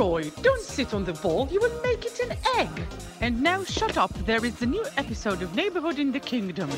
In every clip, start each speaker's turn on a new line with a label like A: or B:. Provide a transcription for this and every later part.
A: Leroy, don't sit on the ball, you will make it an egg. And now shut up, there is a new episode of Neighborhood in the Kingdom.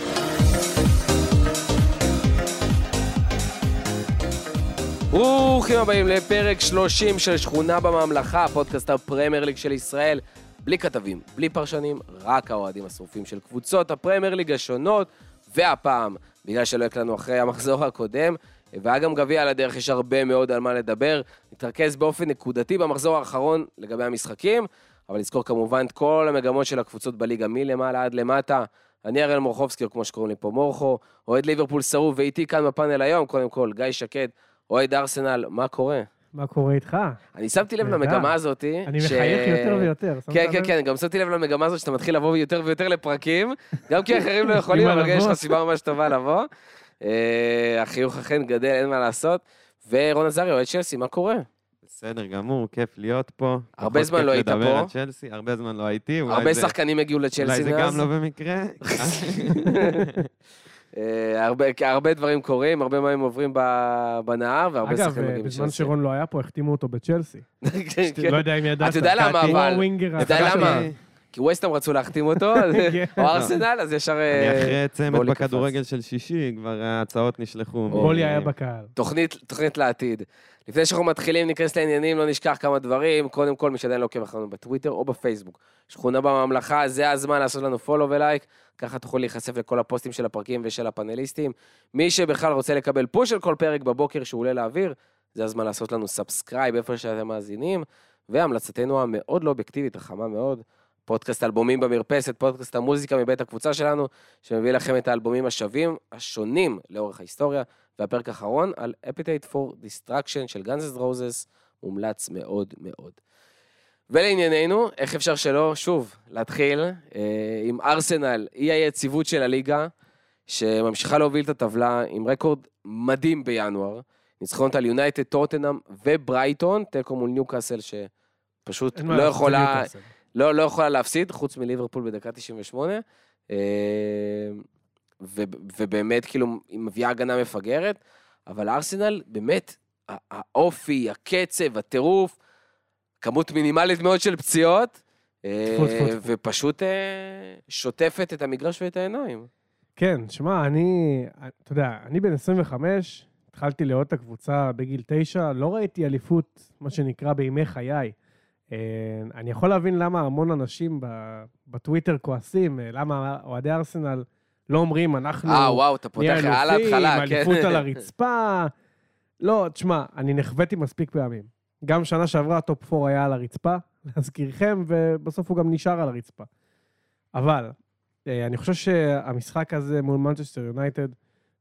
B: ברוכים הבאים לפרק 30 של שכונה בממלכה, פודקאסט הפרמייר ליג של ישראל. בלי כתבים, בלי פרשנים, רק האוהדים השרופים של קבוצות הפרמייר ליג השונות, והפעם, בגלל שלא הקלנו אחרי המחזור הקודם, והיה גם גביע על הדרך, יש הרבה מאוד על מה לדבר. נתרכז באופן נקודתי במחזור האחרון לגבי המשחקים, אבל נזכור כמובן את כל המגמות של הקבוצות בליגה מלמעלה עד למטה. אני אראל מורחובסקי, או כמו שקוראים לי פה מורחו, אוהד ליברפול שרוף, ואיתי כאן בפאנל היום, קודם כל, גיא שקד, אוהד ארסנל, מה קורה?
C: מה קורה איתך?
B: אני שמתי לב. למגמה הזאת.
C: אני
B: ש-
C: מחייך יותר ויותר.
B: כן, כן? כן, גם שמתי לב למגמה הזאת שאתה מתחיל לבוא יותר ויותר לפרקים, גם כי אחרים לא יכולים, אבל יש לך. סיבה ממש טובה לבוא. אה, החיוך אכן גדל, אין מה לעשות. ורון עזרי, אוהד צ'לסי, מה קורה?
D: בסדר גמור, כיף להיות פה.
B: הרבה זמן לא היית
D: לדבר
B: פה.
D: על צ'לסי, הרבה זמן לא הייתי.
B: הרבה שחקנים הגיעו לצ'לסי
D: אולי זה
B: מאז.
D: גם לא במקרה.
B: אה, הרבה- הרבה דברים קורים, הרבה מים עוברים בנהר, והרבה
C: אגב,
B: שחקנים מגיעים
C: בזמן
B: לצ'לסי.
C: שרון לא היה פה, החתימו אותו בצ'לסי.
B: כן, כן.
C: לא יודע אם ידעת.
B: אתה יודע למה, אבל- אתה יודע למה? כי ווסטהאם רצו להחתים אותו,
C: כן.
B: או ארסנל, אז ישר...
D: אני
B: אה,
D: אחרי צמד
B: בולי.
D: בכדורגל של שישי, כבר ההצעות נשלחו.
C: בולי
D: מ-
C: היה בקהל.
B: תוכנית, תוכנית לעתיד. לפני שאנחנו מתחילים, ניכנס לעניינים, לא נשכח כמה דברים. קודם כל, מי שעדיין לא עוקב אחרינו בטוויטר או בפייסבוק. שכונה בממלכה, זה הזמן לעשות לנו פולו ולייק. ככה תוכלו להיחשף לכל הפוסטים של הפרקים ושל הפאנליסטים. מי שבכלל רוצה לקבל פוש של כל פרק בבוקר שהוא עולה לאוויר, זה הזמן לעשות לנו subscribe איפה שאתם מאזינים. והמלצתנו המאוד לא אובייקטיבית, החמה מאוד, פודקאסט אלבומים במרפסת, פודקאסט המוזיקה מבית הקבוצה שלנו, שמביא לכם את האלבומים השווים, השונים לאורך ההיסטוריה. והפרק האחרון על Appetite for Destruction של Guns N' Roses, מומלץ מאוד מאוד. ולענייננו, איך אפשר שלא, שוב, להתחיל אה, עם ארסנל, אי היציבות של הליגה, שממשיכה להוביל את הטבלה עם רקורד מדהים בינואר. ניצחונות על יונייטד, טוטנאם וברייטון, תיקו מול ניוקאסל שפשוט לא יכולה,
C: ניוקאסל.
B: לא, לא יכולה להפסיד, חוץ מליברפול בדקה 98. אה, ו, ובאמת, כאילו, היא מביאה הגנה מפגרת, אבל ארסנל, באמת, האופי, הקצב, הטירוף, כמות מינימלית מאוד של פציעות, אה. ופשוט אה, שוטפת את המגרש ואת העיניים.
C: כן, שמע, אני, אתה יודע, אני בן 25, התחלתי לאהוד את הקבוצה בגיל 9, לא ראיתי אליפות, מה שנקרא, בימי חיי. אה, אני יכול להבין למה המון אנשים בטוויטר כועסים, אה, למה אוהדי ארסנל לא אומרים, אנחנו
B: אה, וואו, אתה פותח על ההתחלה, כן.
C: אליפות על הרצפה. לא, תשמע, אני נחוויתי מספיק פעמים. גם שנה שעברה ה top 4 היה על הרצפה, להזכירכם, ובסוף הוא גם נשאר על הרצפה. אבל, אה, אני חושב שהמשחק הזה מול מנצ'סטר יונייטד,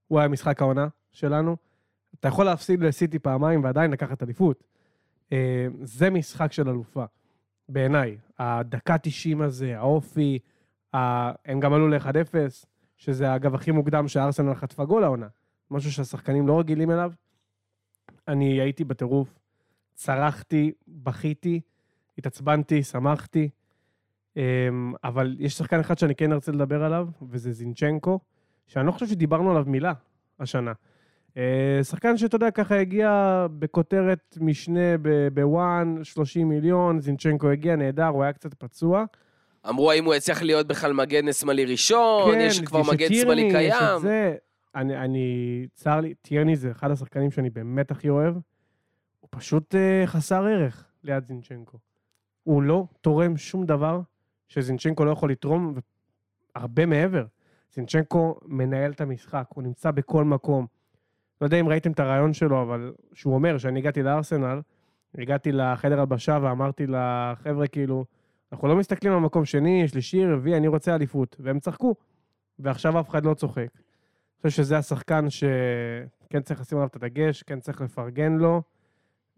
C: הוא היה משחק העונה שלנו. אתה יכול להפסיד לסיטי פעמיים ועדיין לקחת אליפות. אה, זה משחק של אלופה, בעיניי. הדקה 90 הזה, האופי, הם גם עלו ל-1-0, שזה אגב הכי מוקדם שארסנל חטפה גול העונה. משהו שהשחקנים לא רגילים אליו. אני הייתי בטירוף, צרחתי, בכיתי, התעצבנתי, שמחתי. אמ, אבל יש שחקן אחד שאני כן ארצה לדבר עליו, וזה זינצ'נקו, שאני לא חושב שדיברנו עליו מילה השנה. אה, שחקן שאתה יודע, ככה הגיע בכותרת משנה בוואן, 30 מיליון, זינצ'נקו הגיע, נהדר, הוא היה קצת פצוע.
B: אמרו האם הוא יצליח להיות בכלל מגן שמאלי ראשון, יש כבר מגן שמאלי
C: יש את
B: קיים.
C: זה. אני, אני, צר לי, טירני זה אחד השחקנים שאני באמת הכי אוהב. הוא פשוט אה, חסר ערך ליד זינצ'נקו. הוא לא תורם שום דבר שזינצ'נקו לא יכול לתרום, הרבה מעבר. זינצ'נקו מנהל את המשחק, הוא נמצא בכל מקום. לא יודע אם ראיתם את הרעיון שלו, אבל שהוא אומר שאני הגעתי לארסנל, הגעתי לחדר הלבשה ואמרתי לחבר'ה, כאילו, אנחנו לא מסתכלים על מקום שני, שלישי, רביעי, אני רוצה אליפות. והם צחקו. ועכשיו אף אחד לא צוחק. אני חושב שזה השחקן שכן צריך לשים עליו את הדגש, כן צריך לפרגן לו,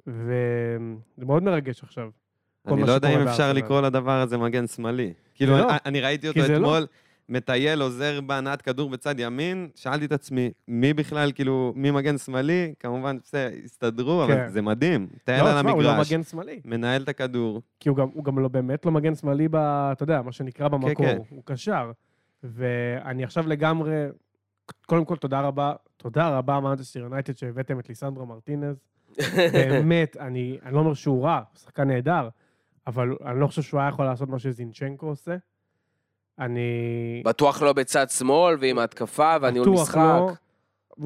C: וזה מאוד מרגש עכשיו.
D: אני לא יודע אם אפשר. לקרוא לדבר הזה מגן שמאלי. כאילו,
C: לא.
D: אני- ראיתי אותו
C: לא.
D: אתמול, מטייל, עוזר בהנעת כדור בצד ימין, שאלתי את עצמי, מי בכלל, כאילו, מי מגן שמאלי? כמובן, בסדר, הסתדרו, אבל
C: כן.
D: זה מדהים. טייל
C: לא,
D: על
C: תשמע, הוא לא
D: המגרש,
C: מגן שמאלי.
D: מנהל את הכדור.
C: כי הוא גם, הוא גם לא באמת לא מגן שמאלי, ב, אתה יודע, מה שנקרא במקור,
D: כן.
C: הוא קשר. ואני עכשיו לגמרי, קודם כל, תודה רבה, תודה רבה, מנצ'סטר יונייטד, שהבאתם את ליסנדרו מרטינז. באמת, אני, אני לא אומר שהוא רע, הוא שחקן נהדר, אבל אני לא חושב שהוא היה יכול לעשות מה שזינצ'נקו עושה. אני...
B: בטוח לא בצד שמאל, ועם ההתקפה, והניהול
C: בטוח
B: משחק.
C: לא.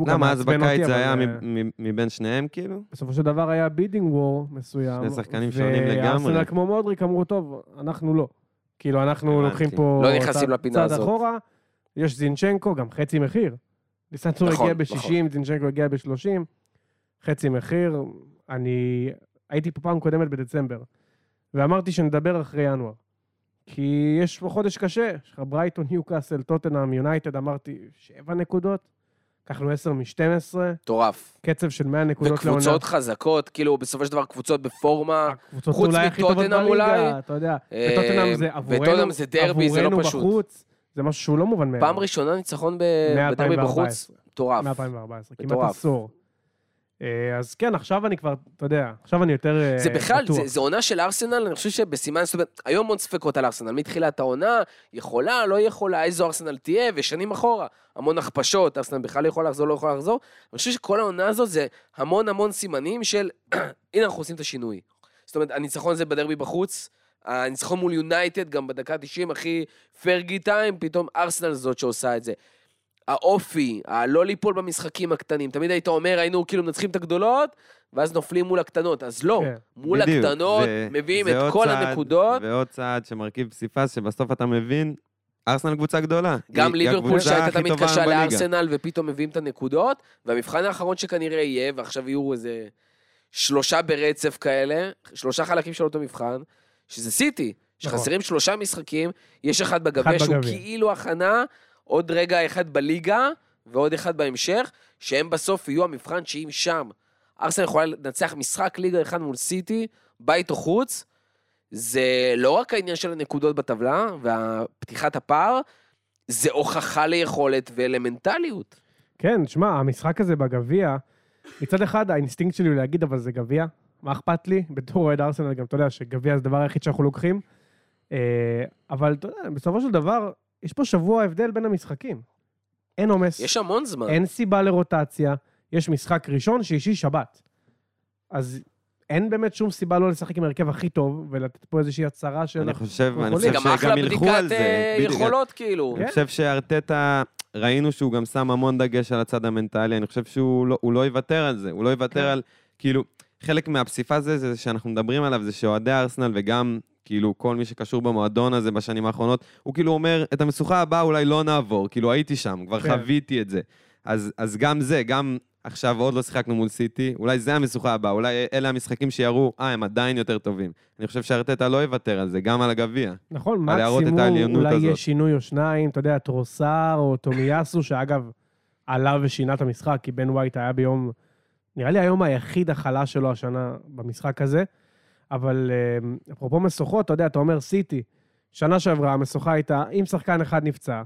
D: למה אז בקיץ זה היה
C: אה,
D: מ- מ- מבין שניהם, כאילו?
C: בסופו של דבר היה bidding war מסוים.
D: שני שחקנים שונים לגמרי.
C: וארסנל כמו מודריק אמרו, טוב, אנחנו לא. כאילו, אנחנו. לוקחים פה...
B: לא נכנסים
C: צעד-
B: לפינה
C: צעד
B: הזאת.
C: אחורה, יש זינצ'נקו, גם חצי מחיר. ניסנצו
B: נכון,
C: הגיע
B: נכון.
C: ב-60, זינצ'נקו הגיע ב-30, חצי מחיר. אני הייתי פה פעם קודמת בדצמבר, ואמרתי שנדבר אחרי ינואר. כי יש פה חודש קשה, יש לך ברייטון, ניוקאסל, טוטנאם, יונייטד, אמרתי, שבע נקודות, לקחנו 10 מ-12,
B: מטורף.
C: קצב של 100 נקודות לעונה.
B: וקבוצות חזקות, כאילו, בסופו של דבר קבוצות בפורמה.
C: הקבוצות
B: חוץ מטוטנהאם אולי.
C: אתה יודע.
B: אה,
C: וטוטנאם זה עבורנו,
B: וטוטנהאם זה דרבי, זה לא פשוט.
C: בחוץ, זה משהו שהוא לא מובן מאליו.
B: פעם ראשונה ניצחון ב- בדרבי בחוץ, מטורף.
C: מ-2014, כמעט. עשור. אה, אז כן, עכשיו אני כבר, אתה יודע, עכשיו אני יותר אה,
B: זה בכלל,
C: בטוח.
B: זה, זה עונה של ארסנל, אני חושב שבסימן, זאת אומרת, היום המון ספקות על ארסנל, מתחילת העונה, יכולה, לא יכולה, איזו ארסנל תהיה, ושנים אחורה, המון הכפשות, ארסנל בכלל לא יכולה לחזור, לא יכולה לחזור. אני חושב שכל העונה הזאת זה המון המון סימנים של, הנה אנחנו עושים את השינוי. זאת אומרת, הניצחון הזה בדרבי בחוץ, הניצחון מול יונייטד, גם בדקה ה-90, הכי פרגי טיים, פתאום ארסנל זאת שעושה את זה. האופי, הלא ליפול במשחקים הקטנים. תמיד היית אומר, היינו כאילו מנצחים את הגדולות, ואז נופלים מול הקטנות. אז לא,
C: כן.
B: מול
D: בדיוק,
B: הקטנות,
D: ו-
B: מביאים
D: זה
B: את כל
D: צעד-
B: הנקודות.
D: ועוד צעד שמרכיב פסיפס, שבסוף אתה מבין, ארסנל קבוצה גדולה.
B: גם
D: היא-
B: ליברפול שהייתה תמיד קשה. לארסנל, ופתאום מביאים את הנקודות, והמבחן האחרון שכנראה יהיה, ועכשיו יהיו איזה שלושה ברצף כאלה, שלושה חלקים של אותו מבחן, שזה סיטי, שחסרים שלושה משחקים, יש אחד בגביע
C: אחד
B: שהוא
C: בגביע.
B: כאילו הכנה, עוד רגע אחד בליגה, ועוד אחד בהמשך, שהם בסוף יהיו המבחן שאם שם ארסנל יכולה לנצח משחק ליגה אחד מול סיטי, בית או חוץ, זה לא רק העניין של הנקודות בטבלה ופתיחת הפער, זה הוכחה ליכולת ולמנטליות.
C: כן, שמע, המשחק הזה בגביע, מצד אחד האינסטינקט שלי הוא להגיד, אבל זה גביע, מה אכפת לי? בתור אוהד ארסנל גם, אתה יודע, שגביע זה הדבר היחיד שאנחנו לוקחים. אה, אבל אתה יודע, בסופו של דבר, יש פה שבוע הבדל בין המשחקים. אין עומס,
B: יש המון זמן.
C: אין סיבה לרוטציה, יש משחק ראשון, שישי, שבת. אז אין באמת שום סיבה לא לשחק עם ההרכב הכי טוב, ולתת פה איזושהי הצהרה של...
D: אני חושב, אני חושב
B: גם אחלה
D: שגם ילכו על
B: בדיקת
D: זה.
B: אה,
D: בדיוק.
B: יכולות, כאילו.
C: כן.
D: אני חושב שארטטה, ראינו שהוא גם שם המון דגש על הצד המנטלי, אני חושב שהוא לא, לא יוותר על זה, הוא לא יוותר
C: כן.
D: על, כאילו, חלק מהפסיפס הזה, זה שאנחנו מדברים עליו, זה שאוהדי ארסנל וגם, כאילו, כל מי שקשור במועדון הזה בשנים האחרונות, הוא כאילו אומר, את המשוכה הבאה אולי לא נעבור, כאילו, הייתי שם, כבר
C: כן.
D: חוויתי את זה. אז, אז גם זה, גם עכשיו עוד לא שיחקנו מול סיטי, אולי זה המשוכה הבאה, אולי אלה המשחקים שיראו, אה, הם עדיין יותר טובים. אני חושב שארטטה לא יוותר על זה, גם על הגביע.
C: נכון, מקסימום אולי יהיה
D: הזאת.
C: שינוי או שניים, אתה יודע, טרוסר או טומיאסו, שאגב, עלה ושינה את המשחק, כי בן ווייט היה ביום, נראה לי היום היחיד החלש שלו השנה במשחק הזה. אבל אה, אפרופו משוכות, אתה יודע, אתה אומר סיטי, שנה שעברה המשוכה הייתה, אם שחקן אחד נפצע,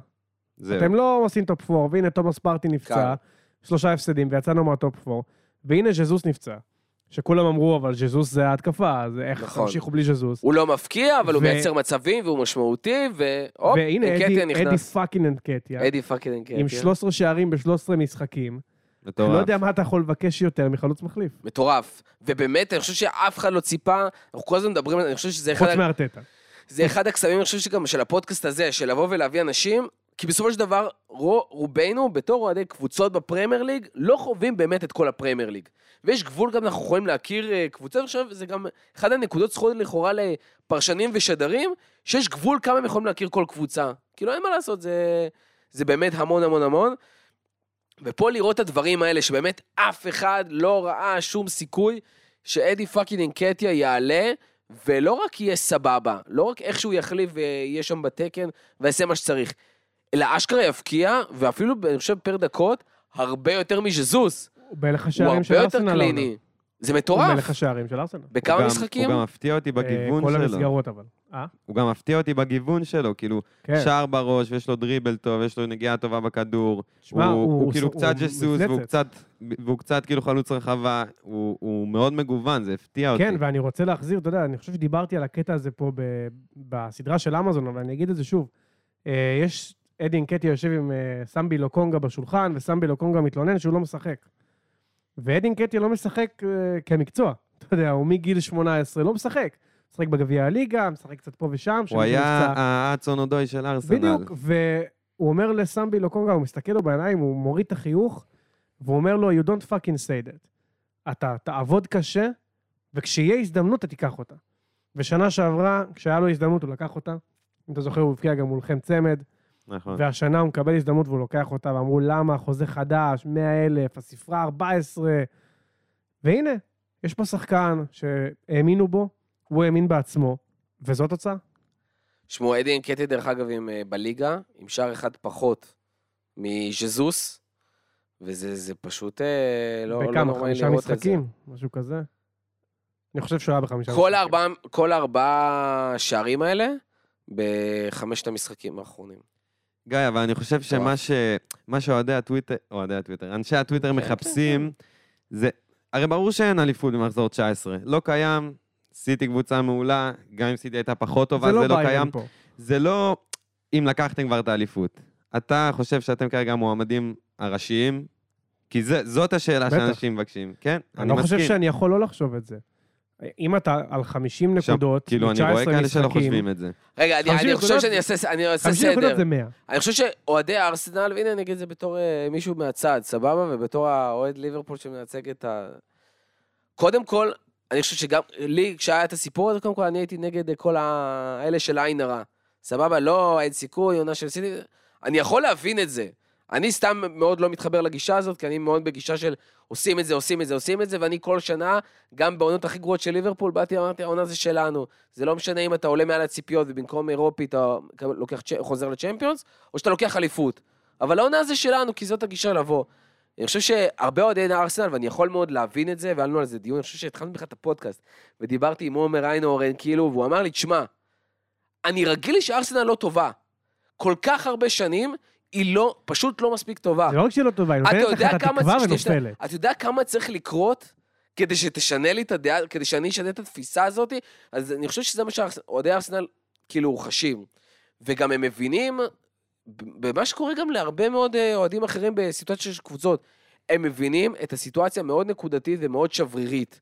D: זהו.
C: אתם לא עושים top 4, והנה תומאס פארטיי נפצע. שלושה הפסדים, ויצאנו מה top 4, והנה ז'זוס נפצע. שכולם אמרו, אבל ז'זוס זה ההתקפה, אז איך
B: נכון.
C: תמשיכו בלי ז'זוס?
B: הוא לא מבקיע, אבל הוא
C: ו-
B: מייצר מצבים, והוא משמעותי, והופ,
C: והנה
B: אנקטיה
C: אדי, אדי
B: נכנס.
C: fucking אנקטיה,
B: אדי fucking אנקטיה.
C: עם 13 שערים ב-13 משחקים.
D: מטורף.
C: לא יודע מה אתה יכול לבקש יותר מחלוץ מחליף.
B: מטורף. ובאמת, אני חושב שאף אחד לא ציפה, אנחנו כל הזמן מדברים, על- אני חושב שזה אחד,
C: חוץ מארטטה.
B: זה אחד הקסמים, אני חושב שגם של הפודקאסט הזה, של לבוא ולהביא אנשים, כי בסופו של דבר, רו- רובנו, בתור אוהדי קבוצות בפרמייר ליג, לא חווים באמת את כל הפרמייר ליג. ויש גבול גם, אנחנו יכולים להכיר אה, קבוצות, אני חושב, זה גם אחד הנקודות זכות לכאורה לפרשנים ושדרים, שיש גבול כמה הם יכולים להכיר כל קבוצה. כאילו, אין מה לעשות, זה, זה באמת המון המון המון. ופה לראות את הדברים האלה, שבאמת אף אחד לא ראה שום סיכוי שאדי fucking אנקטיה יעלה, ולא רק יהיה סבבה, לא רק איכשהו יחליף ויהיה שם בתקן ויעשה מה שצריך, אלא אשכרה יבקיע, ואפילו, אני חושב, per דקות, הרבה יותר מז'סוס.
C: הוא
B: הרבה יותר. קליני. זה
C: הוא
B: מטורף.
C: מלך השערים של ארסנל.
B: בכמה
D: הוא
B: משחקים?
D: הוא גם מפתיע אותי בגיוון
C: אה, כל
D: שלו.
C: המסגרות אבל. אה?
D: הוא גם מפתיע אותי בגיוון שלו, כאילו,
C: כן.
D: שער בראש, ויש לו דריבל טוב, יש לו נגיעה טובה בכדור. הוא,
C: הוא-
D: הוא,
C: הוא-
D: כאילו
C: הוא
D: קצת ג'סוס, והוא. קצת, והוא קצת כאילו חלוץ רחבה, הוא, הוא מאוד מגוון, זה הפתיע אותי.
C: כן, ואני רוצה להחזיר, אתה יודע, אני חושב שדיברתי על הקטע הזה פה ב- בסדרה של אמזון, אבל אני אגיד את זה שוב. אה, יש, אדי אנקטיה יושב עם סמבי לוקונגה בשולחן, וסמבי לוקונגה מתלונן שהוא לא משחק. ואדין קטי לא משחק אה, כמקצוע. אתה יודע, הוא מגיל 18 לא משחק. משחק בגביע הליגה, משחק קצת פה ושם.
D: הוא היה האצון אודוי של ארסנל.
C: בדיוק, והוא אומר לסמבי לוקונגה, הוא מסתכל לו בעיניים, הוא מוריד את החיוך, והוא אומר לו, you don't fucking say that. אתה תעבוד קשה, וכשיהיה הזדמנות, אתה תיקח אותה. ושנה שעברה, כשהיה לו הזדמנות, הוא לקח אותה. אם אתה זוכר, הוא הבקיע גם מולכם צמד,
D: נכון.
C: והשנה הוא מקבל הזדמנות והוא לוקח אותה, ואמרו, למה, חוזה חדש, 100 אלף, הספרה 14. והנה, יש פה שחקן שהאמינו בו, הוא האמין בעצמו, וזו תוצאה.
B: שמעו, אדי אנקטי, דרך אגב, עם, אה, בליגה, עם שער אחד פחות מז'זוס, וזה זה פשוט אה, לא, לא
C: בכמה?
B: נורמלי
C: חמישה
B: לראות את זה.
C: משחקים? משהו כזה? אני חושב שהוא היה בחמישה
B: כל הארבעה, כל הארבעה שערים האלה, בחמשת המשחקים האחרונים.
D: גיא, אבל אני חושב שמה ש... מה שאוהדי הטוויטר, אוהדי הטוויטר, אנשי הטוויטר
B: כן,
D: מחפשים, זה... הרי ברור שאין אליפות במחזור 19. לא קיים, סיטי קבוצה מעולה, גם אם סיטי הייתה פחות טובה,
C: זה
D: זה
C: לא
D: לא קיים.
C: פה.
D: זה לא אם לקחתם כבר את האליפות. אתה חושב שאתם כרגע המועמדים הראשיים? כי זה, זאת השאלה
C: בטח.
D: שאנשים מבקשים, כן?
C: אני לא חושב שאני יכול לא לחשוב את זה. אם אתה על 50
D: עכשיו,
C: נקודות,
D: כאילו, אני רואה
C: 19
D: כאלה שלא חושבים את זה.
B: רגע, אני,
C: 50
B: אני חושב
C: נקודות-
B: שאני אעשה, אני אעשה
C: 50 נקודות
B: סדר.
C: זה 100.
B: אני חושב שאוהדי הארסנל, והנה אני אגיד את זה בתור אה, מישהו מהצד, סבבה? ובתור האוהד ליברפול שמייצג את ה... קודם כל, אני חושב שגם לי, כשהיה את הסיפור הזה, קודם כל אני הייתי נגד אה, כל האלה של עין הרע. סבבה? לא, אין סיכוי, עונה של סיטי. אני יכול להבין את זה. אני סתם מאוד לא מתחבר לגישה הזאת, כי אני מאוד בגישה של עושים את זה, עושים את זה, עושים את זה, ואני כל שנה, גם בעונות הכי גרועות של ליברפול, באתי ואמרתי, העונה זה שלנו. זה לא משנה אם אתה עולה מעל הציפיות ובמקום אירופי אתה לוקח, חוזר לצ'מפיונס, או שאתה לוקח אליפות. אבל העונה זה שלנו, כי זאת הגישה לבוא. אני חושב שהרבה אוהדי ארסנל, ואני יכול מאוד להבין את זה, והיה לנו על זה דיון, אני חושב שהתחלנו בכלל את הפודקאסט, ודיברתי עם עומר איינהורן, כאילו, והוא אמר לי, תשמע, אני רגיל שארסנל לא טובה. כל כך הרבה שנים, היא לא, פשוט לא מספיק טובה.
C: זה לא רק שהיא לא טובה, היא נותנת לך את התקווה ונופלת.
B: אתה יודע כמה צריך לקרות כדי שתשנה לי את הדעה, כדי שאני אשנה את התפיסה הזאת? אז אני חושב שזה מה שאוהדי ארסנל כאילו חשים. וגם הם מבינים, במה שקורה גם להרבה מאוד אה, אוהדים אחרים בסיטואציה של קבוצות, הם מבינים את הסיטואציה מאוד נקודתית ומאוד שברירית.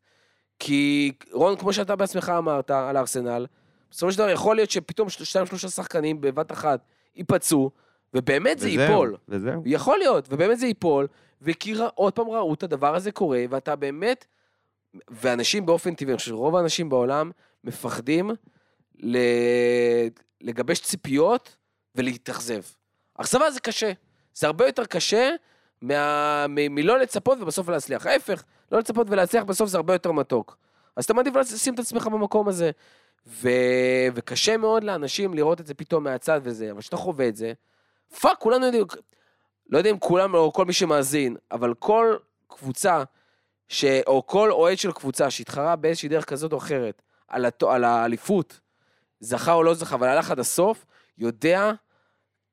B: כי רון, כמו שאתה בעצמך אמרת על הארסנל, בסופו של דבר יכול להיות שפתאום של- שניים שלושה שחקנים בבת אחת ייפצעו, ובאמת זה
D: וזהו,
B: ייפול.
D: וזהו.
B: יכול להיות, ובאמת זה ייפול, וכי עוד פעם ראו את הדבר הזה קורה, ואתה באמת, ואנשים באופן טבעי, אני חושב שרוב האנשים בעולם מפחדים ל... לגבש ציפיות ולהתאכזב. אכזבה זה קשה, זה הרבה יותר קשה מה... מ... מלא לצפות ובסוף להצליח. ההפך, לא לצפות ולהצליח, בסוף זה הרבה יותר מתוק. אז אתה מעדיף לשים את עצמך במקום הזה. ו... וקשה מאוד לאנשים לראות את זה פתאום מהצד וזה, אבל כשאתה חווה את זה, fuck, כולנו יודעים, לא יודע אם כולם או כל מי שמאזין, אבל כל קבוצה, ש... או כל אוהד של קבוצה שהתחרה באיזושהי דרך כזאת או אחרת, על, הת... על האליפות, זכה או לא זכה, אבל הלך עד הסוף, יודע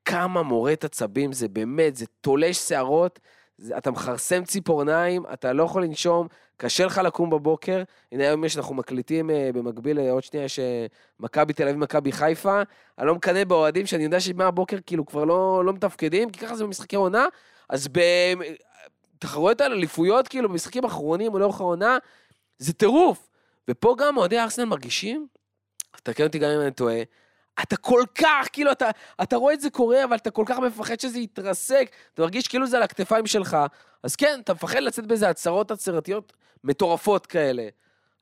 B: כמה מורט עצבים זה באמת, זה תולש שערות, זה, אתה מכרסם ציפורניים, אתה לא יכול לנשום, קשה לך לקום בבוקר. הנה היום יש, אנחנו מקליטים אה, במקביל, אה, עוד שנייה יש אה, מכבי תל אביב, מכבי חיפה. אני לא מקנא באוהדים שאני יודע שמהבוקר כאילו כבר לא, לא מתפקדים, כי ככה זה במשחקי עונה. אז בתחרויות על אליפויות, כאילו במשחקים אחרונים או לאורך העונה, זה טירוף. ופה גם אוהדי ארסנל מרגישים, תקן אותי גם אם אני טועה, אתה כל כך, כאילו, אתה, אתה רואה את זה קורה, אבל אתה כל כך מפחד שזה יתרסק, אתה מרגיש כאילו זה על הכתפיים שלך. אז כן, אתה מפחד לצאת באיזה הצהרות הצהרתיות מטורפות כאלה.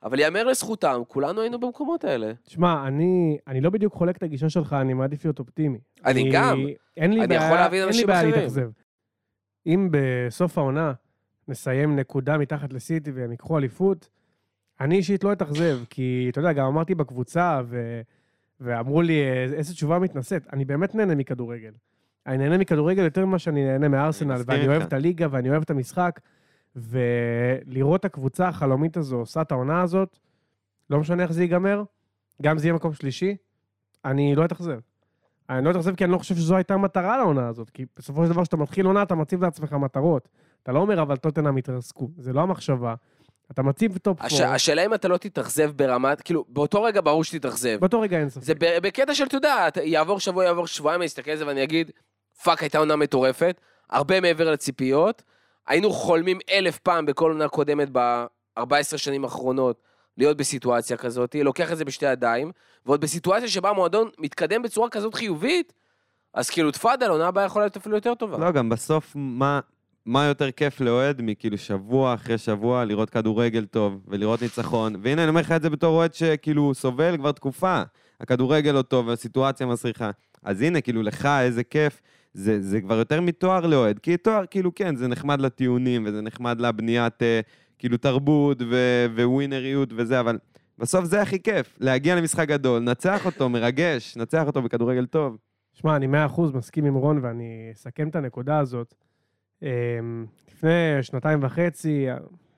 B: אבל יאמר לזכותם, כולנו היינו במקומות האלה.
C: שמע, אני, אני לא בדיוק חולק את הגישה שלך, אני מעדיף להיות אופטימי.
B: אני גם.
C: אין לי
B: אני
C: בעיה,
B: יכול להבין
C: אין לי
B: אנשים
C: בעיה
B: אחרים.
C: להתאכזב. אם בסוף העונה נסיים נקודה מתחת לסיטי והם ייקחו אליפות, אני אישית לא אתאכזב, כי אתה יודע, גם אמרתי בקבוצה, ו... ואמרו לי, "אה, איזה תשובה מתנשאת. אני באמת נהנה מכדורגל. אני נהנה מכדורגל יותר ממה שאני נהנה מארסנל, ואני. אוהב את הליגה ואני אוהב את המשחק, ולראות את הקבוצה החלומית הזו עושה את העונה הזאת, לא משנה איך זה ייגמר, גם זה יהיה מקום שלישי, אני לא אתאכזב. אני לא אתאכזב כי אני לא חושב שזו הייתה המטרה לעונה הזאת, כי בסופו של דבר כשאתה מתחיל עונה, אתה מציב לעצמך מטרות. אתה לא אומר, אבל טוטנאם יתרסקו, זה לא המחשבה. אתה מציב top
B: הש...
C: four,
B: השאלה אם אתה לא תתאכזב ברמת, כאילו, באותו רגע ברור שתתאכזב.
C: באותו רגע אין ספק.
B: זה ב- בקטע של, אתה יודע, אתה- יעבור שבוע, יעבור שבועיים, אני אסתכל על זה ואני אגיד, fuck, הייתה עונה מטורפת, הרבה מעבר לציפיות, היינו חולמים אלף פעם בכל עונה קודמת ב-14 שנים האחרונות להיות בסיטואציה כזאת, לוקח את זה בשתי ידיים, ועוד בסיטואציה שבה המועדון מתקדם בצורה כזאת חיובית, אז כאילו תפאדל, עונה הבאה יכולה להיות אפילו יותר טובה.
D: לא, גם בסוף, מה, מה יותר כיף לאוהד מכאילו שבוע אחרי שבוע לראות כדורגל טוב ולראות ניצחון, והנה אני אומר לך את זה בתור אוהד שכאילו סובל כבר תקופה. הכדורגל לא טוב והסיטואציה מסריחה. אז הנה, כאילו, לך איזה כיף. זה, זה כבר יותר מתואר לאוהד, כי תואר, כאילו, כן, זה נחמד לטיעונים, וזה נחמד לבניית, אה, כאילו, תרבות ו- וווינריות וזה, אבל בסוף זה הכי כיף, להגיע למשחק גדול, נצח אותו, מרגש, נצח אותו בכדורגל טוב.
C: שמע, אני מאה אחוז מסכים עם רון, ואני אסכם את הנקודה הזאת. אמ, לפני שנתיים וחצי,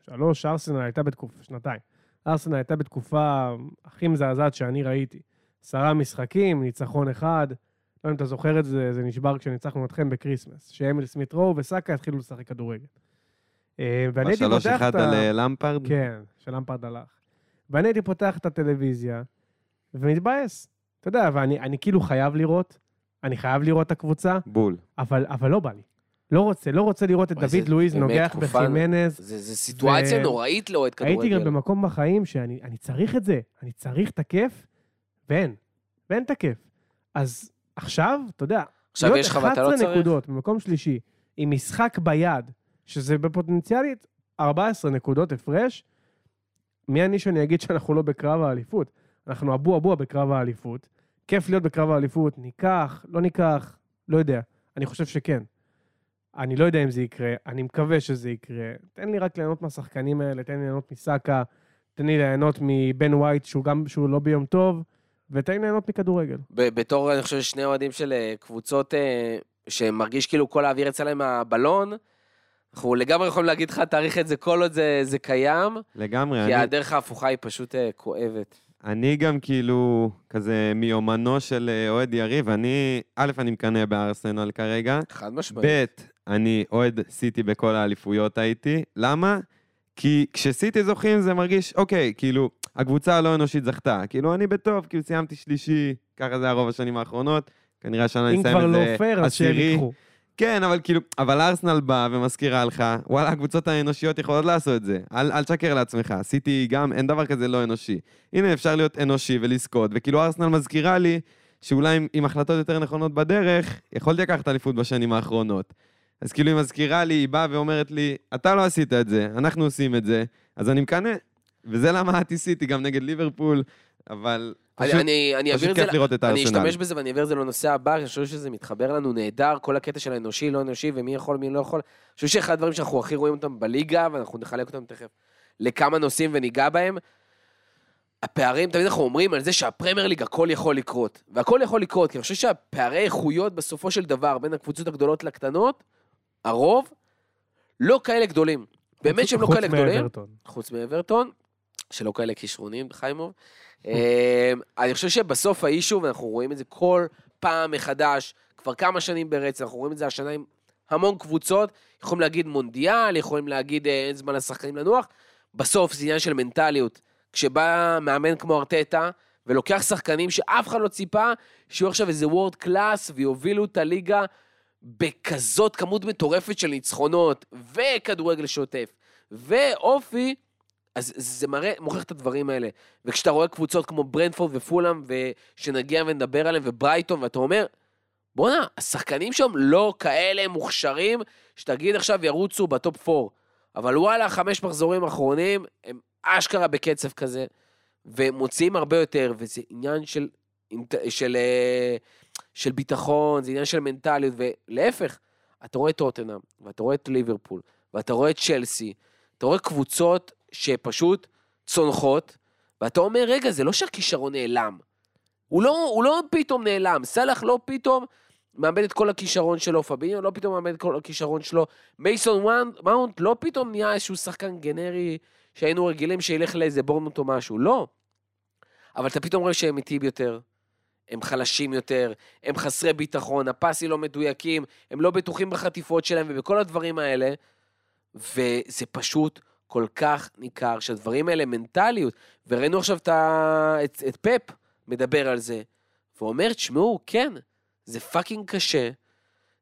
C: שלוש, ארסנל הייתה בתקופה, שנתיים. ארסנל הייתה בתקופה הכי מזעזעת שאני ראיתי. עשרה משחקים, ניצחון אחד. לא יודע אם אתה זוכר את זה, זה נשבר כשניצחנו אתכם ב Christmas. שאמיל סמית רו וסאקה התחילו לשחק כדורגל. אה, ואני הייתי
D: בשלוש
C: פותח
D: אחד
C: את ה...
D: על אה, למפרד?
C: כן, שלמפרד הלך. ואני הייתי פותח את הטלוויזיה ומתבאס. אתה יודע, ואני אני כאילו חייב לראות, אני חייב לראות את הקבוצה,
D: בול.
C: אבל, אבל לא בא לי. לא רוצה, לא רוצה לראות את דוד לואיז נוגח בחימנז.
B: זה, זה סיטואציה
C: ו-
B: נוראית לאוהד כדורגל.
C: הייתי גם במקום בחיים שאני אני צריך את זה, אני צריך את הכיף, ואין, ואין את הכיף. אז עכשיו, אתה יודע,
B: עכשיו
C: להיות
B: יש לך ואתה לא
C: 11
B: צריך?
C: נקודות במקום שלישי, עם משחק ביד, שזה בפוטנציאלית 14 נקודות הפרש, מי אני שאני אגיד שאנחנו לא בקרב האליפות? אנחנו אבו אבו בקרב האליפות. כיף להיות בקרב האליפות, ניקח, לא ניקח, לא יודע. אני חושב שכן. אני לא יודע אם זה יקרה, אני מקווה שזה יקרה. תן לי רק ליהנות מהשחקנים האלה, תן לי ליהנות מסאקה, תן לי ליהנות מבן ווייט, שהוא גם, שהוא לא ביום טוב, ותן לי ליהנות מכדורגל.
B: בתור, אני חושב, שני אוהדים של אה, קבוצות אה, שמרגיש כאילו כל האוויר יצא להם מהבלון, אנחנו לגמרי יכולים להגיד לך, תאריך את זה כל עוד זה, זה קיים,
D: לגמרי.
B: כי
D: אני-
B: הדרך ההפוכה היא פשוט אה, כואבת.
D: אני גם כאילו, כזה מיומנו של אוהד יריב, אני, א', אני מקנא בארסנל כרגע,
B: חד משמעית.
D: ב', אני אוהד סיטי בכל האליפויות הייתי. למה? כי כשסיטי זוכים זה מרגיש, אוקיי, כאילו, הקבוצה הלא אנושית זכתה. כאילו, אני בטוב, כאילו, סיימתי שלישי, ככה זה היה רוב השנים האחרונות. כנראה השנה אני
C: אם
D: אסיים
C: כבר
D: את
C: לא
D: זה
C: פייר, אז שהם
D: עשירי.
C: ייקחו.
D: כן, אבל כאילו, אבל ארסנל באה ומזכירה לך, וואלה, הקבוצות האנושיות יכולות לעשות את זה. אל, אל תשקר לעצמך, סיטי גם, אין דבר כזה לא אנושי. הנה, אפשר להיות אנושי ולזכות, וכאילו ארסנל מזכירה לי שאולי עם, עם החלטות יותר נכונות בדרך, יכולתי לקחת אליפות בשנים האחרונות. אז כאילו היא מזכירה לי, היא באה ואומרת לי, אתה לא עשית את זה, אנחנו עושים את זה, אז אני מקנא. וזה למה סיטי גם נגד ליברפול, אבל
B: אני,
D: פשוט,
B: אני, אני
D: פשוט
B: את
D: כיף לראות את
B: אני
D: הארסנל.
B: אשתמש בזה ואני אעביר את זה לנושא הבא, אני חושב שזה מתחבר לנו נהדר, כל הקטע של האנושי, לא אנושי, ומי יכול, מי לא יכול. אני חושב שאחד הדברים שאנחנו הכי רואים אותם בליגה, ואנחנו נחלק אותם תכף לכמה נושאים וניגע בהם, הפערים, תמיד אנחנו אומרים על זה שהפרמייר ליג הכל יכול לקרות. והכל יכול לקרות, כי אני חושב שהפערי איכויות בסופו של דבר בין הקבוצות הגדולות לקטנות, הרוב, לא כאלה גדולים. באמת שהם לא כאלה גדולים. חוץ מאברטון, שלא כאלה כישרונים, חיימוב. אה, אני חושב שבסוף האישו, ואנחנו רואים את זה כל פעם מחדש, כבר כמה שנים ברצף, אנחנו רואים את זה השנה עם המון קבוצות, יכולים להגיד מונדיאל, יכולים להגיד אה, אין זמן לשחקנים לנוח, בסוף זה עניין של מנטליות. כשבא מאמן כמו ארטטה, ולוקח שחקנים שאף אחד לא ציפה, שיהיו עכשיו איזה world class, ויובילו את הליגה בכזאת כמות מטורפת של ניצחונות, וכדורגל שוטף, ואופי, אז זה מראה, מוכיח את הדברים האלה. וכשאתה רואה קבוצות כמו ברנטפורד ופולאם, ושנגיע ונדבר עליהם, וברייטון, ואתה אומר, בואנה, השחקנים שם לא כאלה מוכשרים, שתגיד עכשיו ירוצו ב top 4. אבל וואלה, חמש מחזורים אחרונים, הם אשכרה בקצב כזה, ומוציאים הרבה יותר, וזה עניין של, של, אה, של ביטחון, זה עניין של מנטליות, ולהפך, אתה רואה את טוטנאם, ואתה רואה את ליברפול, ואתה רואה את צ'לסי, אתה רואה קבוצות שפשוט צונחות, ואתה אומר, רגע, זה לא שהכישרון נעלם. הוא לא, הוא לא פתאום נעלם, סאלח לא פתאום מאבד את כל הכישרון שלו, פביניו לא פתאום מאבד את כל הכישרון שלו, מייסון מאונט- לא פתאום נהיה איזשהו שחקן גנרי שהיינו רגילים שילך לאיזה בורנמוט או משהו, לא. אבל אתה פתאום רואה שהם איטיים יותר, הם חלשים יותר, הם חסרי ביטחון, הפאסים לא מדויקים, הם לא בטוחים בחטיפות שלהם ובכל הדברים האלה, וזה פשוט כל כך ניכר שהדברים האלה מנטליות. וראינו עכשיו את. את, את פפ מדבר על זה, ואומר, תשמעו, כן, זה fucking קשה,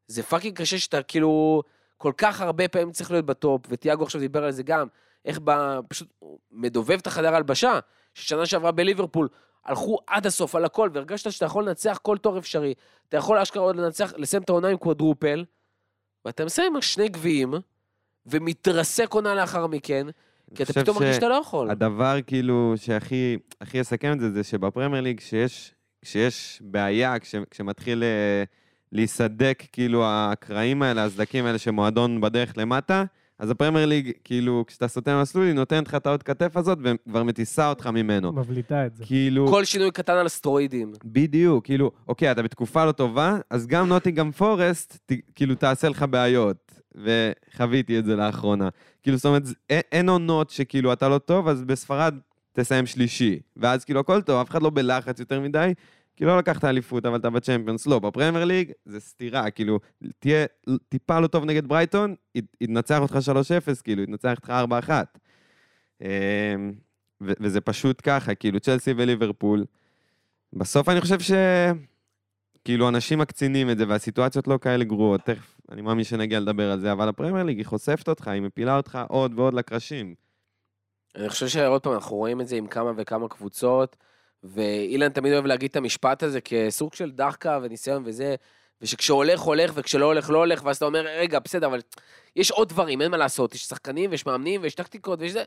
B: זה fucking קשה שאתה כאילו, כל כך הרבה פעמים צריך להיות בטופ, וטיאגו עכשיו דיבר על זה גם, איך ב... פשוט מדובב את החדר הלבשה, ששנה שעברה בליברפול, הלכו עד הסוף על הכל, והרגשת שאתה יכול לנצח כל תור אפשרי. אתה יכול אשכרה עוד לנצח, לסיים את העונה עם קוודרופל, ואתה מסיים עם שני גביעים, ומתרסק עונה לאחר מכן, כי אתה פתאום מרגיש שאתה לא יכול.
D: הדבר כאילו שהכי הכי יסכם את זה, זה שבפרמייר ליג, כשיש, כשיש בעיה, כש, כשמתחיל אה, להיסדק כאילו הקרעים האלה, הסדקים האלה שמועדון בדרך למטה, אז הפרמייר ליג, כאילו, כשאתה סוטה מסלול, היא נותנת לך את העוד כתף הזאת, וכבר מטיסה אותך ממנו.
C: מבליטה את זה.
D: כאילו,
B: כל שינוי קטן על הסטרואידים.
D: בדיוק, כאילו, אוקיי, אתה בתקופה לא טובה, אז גם נוטיגם פורסט, ת, כאילו, תעשה לך בעיות. וחוויתי את זה לאחרונה. כאילו, זאת אומרת, אין, אין עונות שכאילו אתה לא טוב, אז בספרד תסיים שלישי. ואז כאילו הכל טוב, אף אחד לא בלחץ יותר מדי, כי לא לקחת אליפות, אבל אתה בצ'מפיונס. לא, בפרמייר ליג זה סתירה, כאילו, תהיה טיפה לא טוב נגד ברייטון, י- ינצח אותך 3-0, כאילו, ינצח אותך 4-1. אמ, וזה פשוט ככה, כאילו, צ'לסי וליברפול. בסוף אני חושב ש... כאילו, אנשים מקצינים את זה, והסיטואציות לא כאלה גרועות. תכף, אני מאמין שנגיע לדבר על זה, אבל הפרמייר ליג, היא חושפת אותך, היא מפילה אותך עוד ועוד לקרשים.
B: אני חושב שעוד פעם, אנחנו רואים את זה עם כמה וכמה קבוצות, ואילן תמיד אוהב להגיד את המשפט הזה כסוג של דחקה וניסיון וזה, ושכשהולך, הולך, וכשלא הולך, לא הולך, ואז אתה אומר, רגע, בסדר, אבל יש עוד דברים, אין מה לעשות, יש שחקנים ויש מאמנים ויש טקטיקות ויש זה,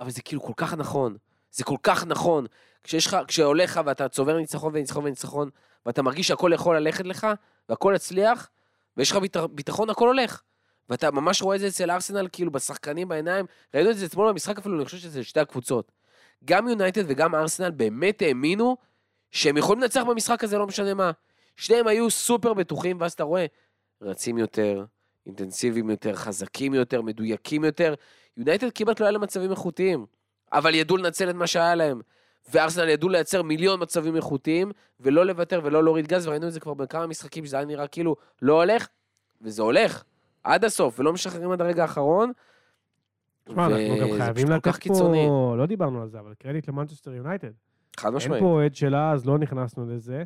B: אבל זה כאילו כל כך נכון. זה כל כך נכון. כשיש לך, כשהולך לך ואתה צובר ניצחון וניצחון וניצחון, ואתה מרגיש שהכל יכול ללכת לך, והכל יצליח, ויש לך ביט- ביטחון, הכל הולך. ואתה ממש רואה את זה אצל ארסנל, כאילו, בשחקנים, בעיניים. ראינו את זה אתמול במשחק אפילו, אני חושב שזה שתי הקבוצות. גם יונייטד וגם ארסנל באמת האמינו שהם יכולים לנצח במשחק הזה, לא משנה מה. שניהם היו סופר בטוחים, ואז אתה רואה, רצים יותר, אינטנסיביים יותר, חזקים יותר, מדויקים יותר. יונייטד כמעט לא היה להם מצבים איכותיים, אבל ידעו לנצל את מה שהיה להם. וארסנל ידעו לייצר מיליון מצבים איכותיים, ולא לוותר ולא להוריד גז, וראינו את זה כבר בכמה משחקים, שזה היה נראה כאילו לא הולך, וזה הולך, עד הסוף, ולא משחררים עד הרגע האחרון.
C: תשמע, אנחנו גם חייבים
B: קיצוני.
C: פה, לא דיברנו על זה, אבל קרדיט למנצ'סטר יונייטד.
B: חד
C: אין
B: משמעית.
C: פה אוהד שלה, אז לא נכנסנו לזה.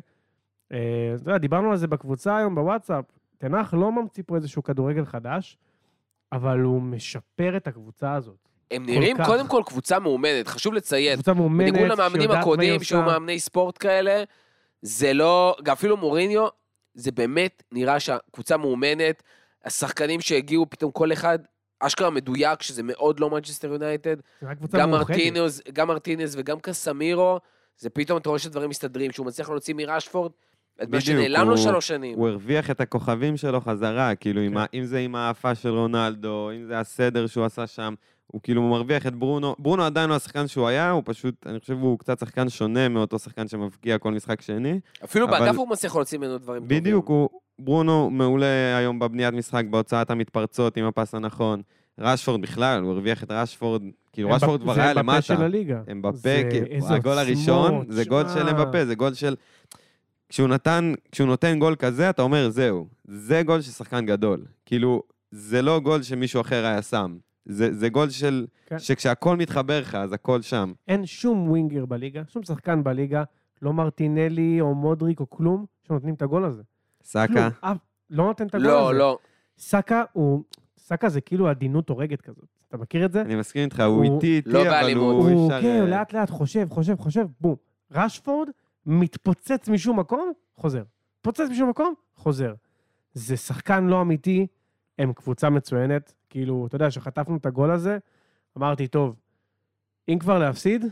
C: אה, אתה יודע, דיברנו על זה בקבוצה היום בוואטסאפ. תנח לא ממציא פה איזשהו כדורגל חדש, אבל הוא משפר את הקבוצה הזאת.
B: הם נראים
C: כך.
B: קודם כל קבוצה מאומנת, חשוב לציין.
C: קבוצה מאומנת,
B: בניגוד למאמנים
C: שיודעת מה היא
B: הקודמים,
C: עושה.
B: שהיו מאמני ספורט כאלה, זה לא, אפילו מוריניו, זה באמת נראה שהקבוצה מאומנת, השחקנים שהגיעו, פתאום כל אחד אשכרה מדויק, שזה מאוד לא מנצ'סטר יונייטד, גם. מרטינז, גם מרטינז וגם קסמירו, זה פתאום אתה רואה שדברים מסתדרים, שהוא מצליח להוציא מרשפורד את מה שנעלם לו שלוש שנים.
D: הוא הרוויח את הכוכבים שלו חזרה, כאילו,
C: כן.
D: אם זה עם האפה של רונלדו, אם זה הסדר שהוא עשה שם, הוא כאילו מרוויח את ברונו. ברונו עדיין לא השחקן שהוא היה, הוא פשוט, אני חושב הוא קצת שחקן שונה מאותו שחקן שמבקיע כל משחק שני.
B: אפילו
D: אבל-
B: באגף הוא מצליח להוציא ממנו דברים טובים.
D: בדיוק, הוא, ברונו מעולה היום בבניית משחק, בהוצאת המתפרצות עם הפס הנכון. רשפורד בכלל, הוא הרוויח את רשפורד, כאילו רשפורד כבר
C: זה
D: היה
C: אמבפה
D: למטה.
C: של הליגה.
D: אמבפה,
C: זה-
D: כאילו, הגול הראשון,
C: עוצמות,
D: זה גול של. אמבפה, זה גול של... כשהוא נתן, כשהוא נותן גול כזה, אתה אומר, זהו, זה גול של שחקן גדול. כאילו, זה לא גול שמישהו אחר היה שם. זה, זה גול של...
C: כן.
D: שכשהכול מתחבר לך, אז הכל שם.
C: אין שום ווינגר בליגה, שום שחקן בליגה, לא מרטינלי או מודריק או כלום, שנותנים את הגול הזה.
D: סאקה,
C: כלום, לא נותן את הגול הזה.
B: לא, לא.
C: סאקה הוא... סאקה זה כאילו עדינות הורגת כזאת. אתה מכיר את זה?
D: אני מסכים איתך, הוא
C: הוא-
D: איטי איטי,
B: לא
D: אבל. הוא...
C: הוא, כן, הוא לאט לאט חושב, חושב, חושב, בום. רשפורד מתפוצץ משום מקום, חוזר. מתפוצץ משום מקום, חוזר. זה שחקן לא אמיתי, הם קבוצה מצוינת. כאילו, אתה יודע, כשחטפנו את הגול הזה, אמרתי, טוב, אם כבר להפסיד,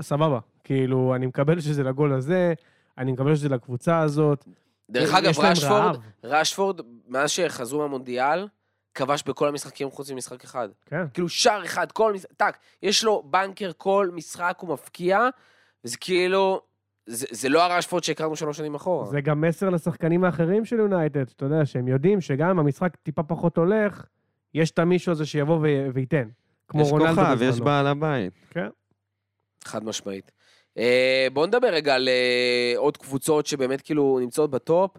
C: סבבה. כאילו, אני מקבל שזה לגול הזה, אני מקבל שזה לקבוצה הזאת.
B: דרך אגב, רשפורד,
C: רעב.
B: רשפורד, מאז שחזרו מהמונדיאל, כבש בכל המשחקים חוץ ממשחק אחד.
C: כן.
B: כאילו שער אחד, כל משחק, טאק, יש לו בנקר כל משחק, הוא מפקיע, וזה כאילו, זה, זה לא הרשפורד שהכרנו שלוש שנים אחורה.
C: זה גם מסר לשחקנים האחרים של יונייטד, שאתה יודע, שהם יודעים שגם אם המשחק טיפה פחות הולך, יש את המישהו הזה שיבוא ו- וייתן. כמו
D: יש
C: רונלדו
D: כוכב,
C: בזמנו.
D: יש בעל הבית.
C: כן.
B: חד משמעית. אה, בואו נדבר רגע על אה, עוד קבוצות שבאמת כאילו נמצאות בטופ.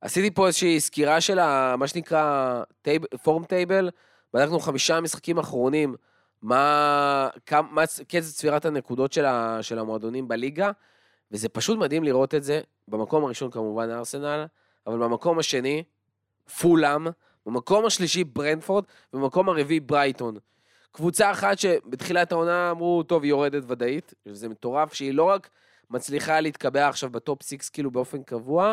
B: עשיתי פה איזושהי סקירה של ה, מה שנקרא table, form table, בדקנו חמישה משחקים אחרונים, מה, כמה, מה קצב צבירת הנקודות של, ה, של המועדונים בליגה, וזה פשוט מדהים לראות את זה. במקום הראשון כמובן ארסנל, אבל במקום השני, פולאם, במקום השלישי ברנפורד, ובמקום הרביעי ברייטון. קבוצה אחת שבתחילת העונה אמרו, טוב, היא יורדת ודאית, וזה מטורף שהיא לא רק מצליחה להתקבע עכשיו בטופ 6 כאילו באופן קבוע,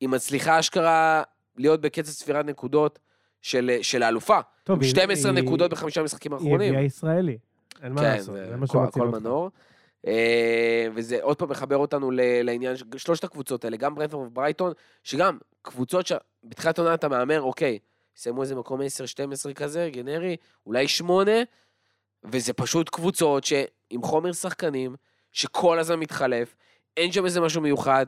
B: היא מצליחה אשכרה להיות בקצב ספירת נקודות של, של האלופה.
C: טוב,
B: עם
C: היא-
B: 12
C: היא-
B: נקודות בחמישה משחקים
C: היא
B: האחרונים.
C: הביאה ישראלי. אין מה
B: כן,
C: לעשות,
B: זה
C: מה שמציל
B: הכל
C: אותך.
B: מנור. אה, וזה עוד פעם מחבר אותנו לעניין, של שלושת הקבוצות האלה, גם ברנפורד וברייטון, שגם קבוצות שבתחילת העונה אתה מהמר, אוקיי, יסיימו איזה מקום 10-12 כזה, גנרי, אולי 8, וזה פשוט קבוצות שעם חומר שחקנים, שכל הזמן מתחלף, אין שם איזה משהו מיוחד.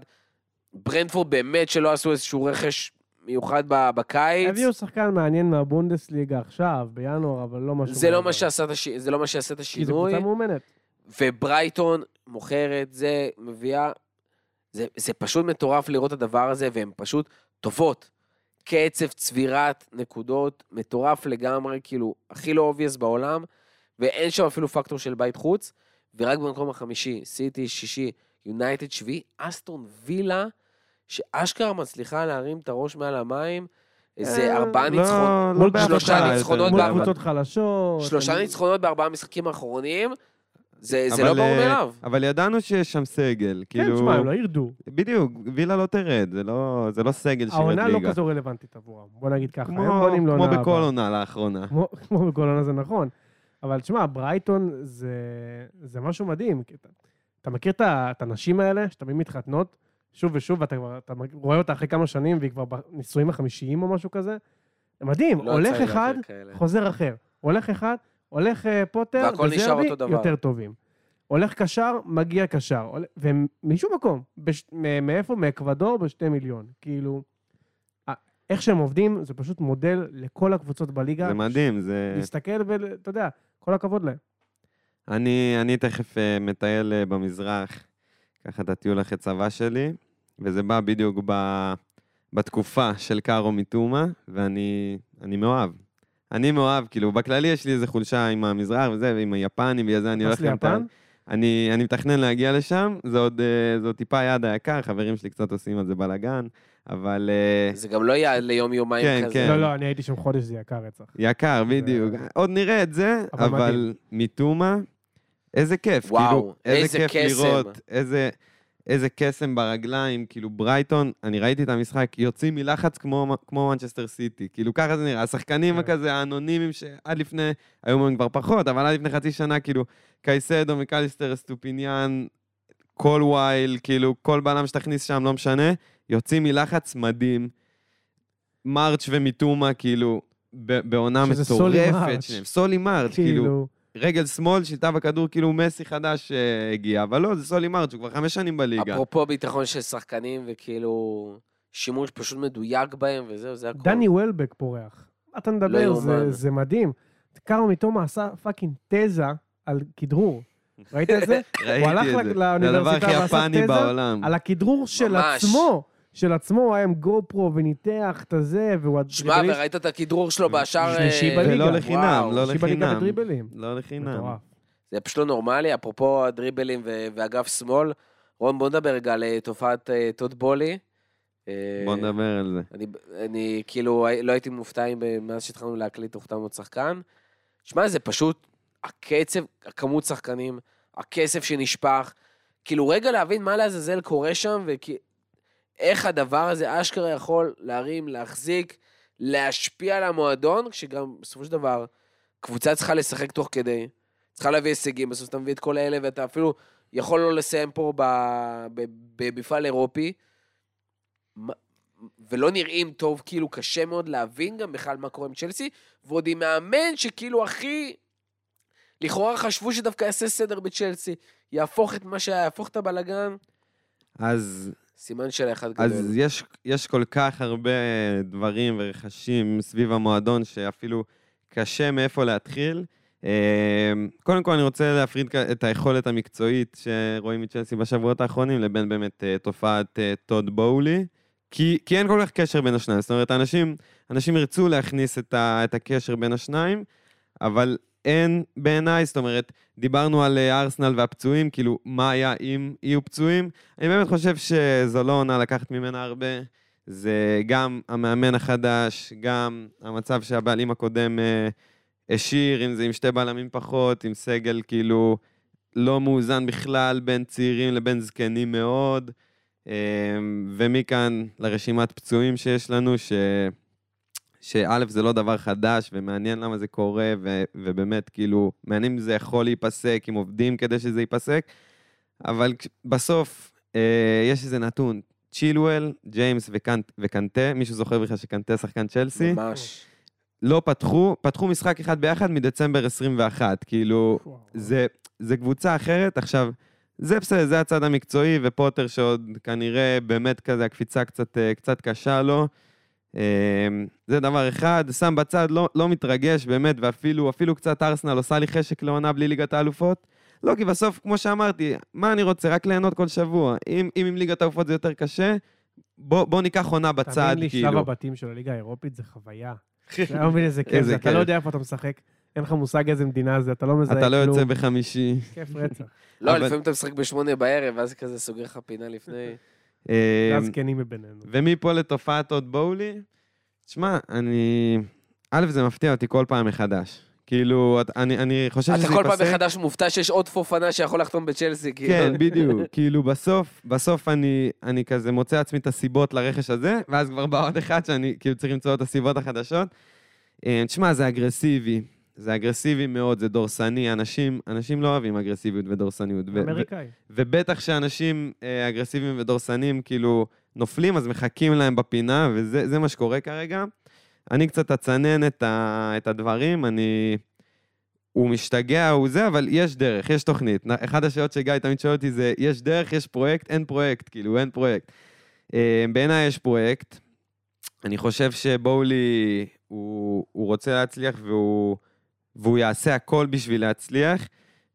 B: ברנפורד באמת שלא עשו איזשהו רכש מיוחד בקיץ.
C: הביאו שחקן מעניין מהבונדסליגה עכשיו, בינואר, אבל לא משהו...
B: זה לא. מה שעשה את הש- זה לא מה שיעשה את
C: כי זו
B: השינוי.
C: קבוצה מאומנת.
B: וברייטון מוכרת, זה מביאה... זה, זה פשוט מטורף לראות את הדבר הזה, והן פשוט טובות. קצב צבירת נקודות מטורף לגמרי, כאילו, הכי לא obvious בעולם, ואין שם אפילו פקטור של בית חוץ, ורק במקום החמישי, סיטי שישי, יונייטד שביעי, אסטון וילה, שאשכרה מצליחה להרים את הראש מעל המים, איזה
C: אה,
B: ארבעה
D: לא,
B: ניצחונות,
D: לא בהפתעה
B: שלושה ניצחונות
C: מול. קבוצות חלשות.
B: שלושה ניצחונות בארבעה המשחקים האחרונים, זה, זה
D: אבל,
B: לא ברור
D: אה,
B: מאליו.
D: אבל ידענו שיש שם סגל,
C: כן,
D: כאילו...
C: תשמע, הם לא ירדו.
D: בדיוק, וילה לא תרד, זה לא, זה לא סגל שירד ליגה.
C: העונה לא כזו רלוונטית עבורם. בוא נגיד ככה.
D: כמו, כמו
C: הבאה.
D: בכל עונה לאחרונה.
C: כמו, כמו בכל עונה זה נכון. אבל תשמע, ברייטון זה, זה משהו מדהים. אתה, אתה מכיר את, הנשים האלה, שתמיד מתחתנות, שוב ושוב, ואתה כבר, אתה רואה אותה אחרי כמה שנים, והיא כבר בנישואים החמישיים או משהו כזה? זה מדהים,
B: לא
C: הולך אחד. חוזר אחר. הולך אחד, הולך אה, פוטר, וזרבי. יותר טובים. הולך קשר, מגיע קשר. הול- והם משום מקום, בש... מאיפה? מאקוודור בשתי מיליון. כאילו, איך שהם עובדים, זה פשוט מודל לכל הקבוצות בליגה.
D: זה מדהים, זה...
C: להסתכל ואתה יודע, כל הכבוד להם.
D: אני, אני תכף אה, מטייל אה, במזרח, ככה את הטיול אחרי צבא שלי, וזה בא בדיוק ב, בתקופה של קארו מתומה, ואני אני מאוהב. אני מאוהב, כאילו, בכללי יש לי איזה חולשה עם המזרח וזה, ועם היפנים, בגלל זה אני הולך
C: טס ליפן?
D: אני, אני מתכנן להגיע לשם, זה עוד, אה, זה עוד טיפה יעד היקר, חברים שלי קצת עושים על זה בלאגן, אבל אה,
B: זה גם לא יהיה ליום-יומיים
D: כן,
B: כזה.
D: כן.
C: לא, לא, אני הייתי שם חודש, זה יקר רצח.
D: יקר, בדיוק. עוד נראה את זה,
C: אבל
D: אבל. מתומה, איזה כיף.
B: וואו,
D: כאילו, איזה
B: איזה
D: כיף
B: קסם.
D: לראות, איזה, איזה קסם ברגליים, כאילו ברייטון, אני ראיתי את המשחק, יוצאים מלחץ כמו, כמו מנצ'סטר סיטי. כאילו ככה זה נראה, השחקנים
C: כן.
D: הכזה אנונימיים שעד לפני, היום הם כבר פחות, אבל עד לפני חצי שנה, כאילו, קייסדו, מקליסטר, אסטופיניאן, קולוויל, כאילו, כל בלם שתכניס שם, לא משנה, יוצאים מלחץ מדהים. מארץ' ומיטומה, כאילו, בעונה
C: שזה סולי
D: מטורפת מארץ'. סולי מארץ', כאילו,
C: כאילו,
D: רגל שמאל, שליטה בכדור, כאילו מסי חדש אה, הגיע, אבל לא, זה סולי מארץ', הוא כבר חמש שנים בליגה.
B: אפרופו ביטחון של שחקנים, וכאילו, שימוש פשוט מדויק בהם, וזהו, זה הכול.
C: דני וולבק פורח. מה אתה
B: לא
C: מדבר? זה-
B: יאומן.
C: זה מדהים. קאורו מיטומה עשה fucking תזה על כדרור. ראית את זה? הוא הלך
D: ראיתי את זה. זה הדבר
C: לאוניברסיטה ועשה תזה
D: בעולם.
C: על הכדרור של
B: ממש.
C: עצמו. של עצמו, הוא היה עם GoPro וניתח את הזה, והוא
B: שמע,
C: הדריבליסט
B: וראית את הכדרור שלו בשער...
C: שלישי
B: אה,
C: בליגה.
D: ולא לחינם, לא
C: שלישי בליגה
D: לחינם.
C: בדריבלים.
D: לא לחינם.
B: זה פשוט לא נורמלי, אפרופו הדריבלים ואגף שמאל. רון, בוא נדבר רגע על אה, תופעת אה, טוד בולי.
D: בוא נדבר על זה.
B: אני, אני כאילו לא הייתי מופתע מאז שהתחלנו להקליט הופתענו עוד שחקן. שמע, זה פשוט הקצב, הכמות שחקנים, הכסף שנשפך. כאילו, רגע להבין מה לעזאזל קורה שם, ואיך הדבר הזה אשכרה יכול להרים, להחזיק, להשפיע על המועדון, כשגם בסופו של דבר קבוצה צריכה לשחק תוך כדי, צריכה להביא הישגים, בסוף אתה מביא את כל האלה, ואתה אפילו יכול לא לסיים פה במפעל אירופי. ולא נראים טוב, כאילו קשה מאוד להבין גם בכלל מה קורה עם צ'לסי, ועוד עם מאמן שכאילו הכי... לכאורה חשבו שדווקא יעשה סדר בצ'לסי, יהפוך את מה שהיה, יהפוך את הבלגן,
D: אז
B: סימן של אחד גדול.
D: אז יש, יש כל כך הרבה דברים ורכשים סביב המועדון, שאפילו קשה מאיפה להתחיל. אה, קודם כל, אני רוצה להפריד את היכולת המקצועית שרואים מצ'לסי בשבועות האחרונים, לבין באמת אה, תופעת אה, טוד בואולי, כי, כי אין כל כך קשר בין השניים. זאת אומרת, אנשים, אנשים ירצו להכניס את, ה, את הקשר בין השניים, אבל אין בעיניי, זאת אומרת, דיברנו על אה, ארסנל והפצועים, כאילו, מה היה אם יהיו פצועים? אני באמת חושב שזו לא עונה לקחת ממנה הרבה. זה גם המאמן החדש, גם המצב שהבעלים הקודם אה, השאיר, אם זה עם שתי בלמים פחות, עם סגל כאילו לא מאוזן בכלל בין צעירים לבין זקנים מאוד. אה, ומכאן לרשימת פצועים שיש לנו, ש... שא', זה לא דבר חדש, ומעניין למה זה קורה, ו... ובאמת, כאילו, מעניין אם זה יכול להיפסק, אם עובדים כדי שזה ייפסק, אבל בסוף, אה, יש איזה נתון, צ'ילואל, ג'יימס וקנט, וקנטה, מישהו זוכר בכלל שקנטה שחקן צ'לסי?
B: ממש.
D: לא פתחו, פתחו משחק אחד ביחד מדצמבר 21, כאילו, זה, זה קבוצה אחרת. עכשיו, זה בסדר, זה הצד המקצועי, ופוטר שעוד כנראה באמת כזה, הקפיצה קצת, אה, קצת קשה לו. אה, זה דבר אחד, שם בצד, לא, לא מתרגש באמת, ואפילו אפילו קצת ארסנל עושה לי חשק לעונה בלי ליגת האלופות. לא, כי בסוף, כמו שאמרתי, מה אני רוצה? רק ליהנות כל שבוע. אם, אם עם ליגת האלופות זה יותר קשה, בוא, בוא ניקח עונה בצד,
C: תאמין לי,
D: כאילו.
C: שלב הבתים של הליגה האירופית זה חוויה. אתה לא מבין איזה כיף זה, אתה. לא יודע איפה אתה משחק, אין לך מושג איזה מדינה זה, אתה לא מזהה
D: אתה לא
C: כלום.
D: יוצא בחמישי.
C: כיף רצח.
B: לא, לפעמים אתה משחק בשמונה בערב, ואז כזה סוגר לך פינה לפני...
D: אה,
C: הזקנים מבינינו.
D: ומפה לתופעת עוד בואולי, תשמע, אני... א', זה מפתיע אותי כל פעם מחדש. כאילו, אני, אני חושב שזה
B: אתה
D: ייפסק.
B: כל פעם מחדש מופתע שיש עוד פופנה שיכול לחתום בצ'לסי, כאילו.
D: כן, בדיוק. כאילו, בסוף, בסוף אני, אני כזה מוצא לעצמי את הסיבות לרכש הזה, ואז כבר בא עוד אחד שאני כאילו צריך למצוא את הסיבות החדשות. אה, תשמע, זה אגרסיבי. זה אגרסיבי מאוד, זה דורסני. אנשים, אנשים לא אוהבים אגרסיביות ודורסניות. ו- ו-
C: אמריקאי.
D: ובטח שאנשים אה, אגרסיביים ודורסנים כאילו נופלים, אז מחכים להם בפינה, וזה זה מה שקורה כרגע. אני קצת אצנן את, ה, את הדברים, אני... הוא משתגע, הוא זה, אבל יש דרך, יש תוכנית. אחת השאלות שגיא תמיד שואל אותי זה, יש דרך, יש פרויקט, אין פרויקט, כאילו, אין פרויקט. אה, בעיניי יש פרויקט. אני חושב שבואולי, הוא, הוא רוצה להצליח והוא, והוא יעשה הכל בשביל להצליח.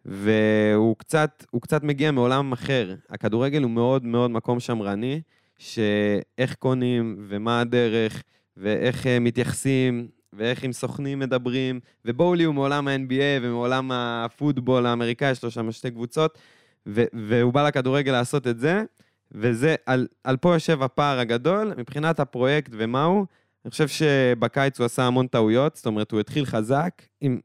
D: והוא קצת, הוא קצת מגיע מעולם אחר. הכדורגל הוא מאוד מאוד מקום שמרני, שאיך קונים ומה הדרך, ואיך אה, מתייחסים, ואיך עם סוכנים מדברים, ובואולי הוא מעולם ה-NBA ומעולם הפוטבול האמריקאי, יש לו שם שתי קבוצות, ו- והוא בא לכדורגל לעשות את זה, וזה, על, על פה יושב הפער הגדול, מבחינת הפרויקט ומהו, אני חושב שבקיץ הוא עשה המון טעויות, זאת אומרת, הוא התחיל חזק עם,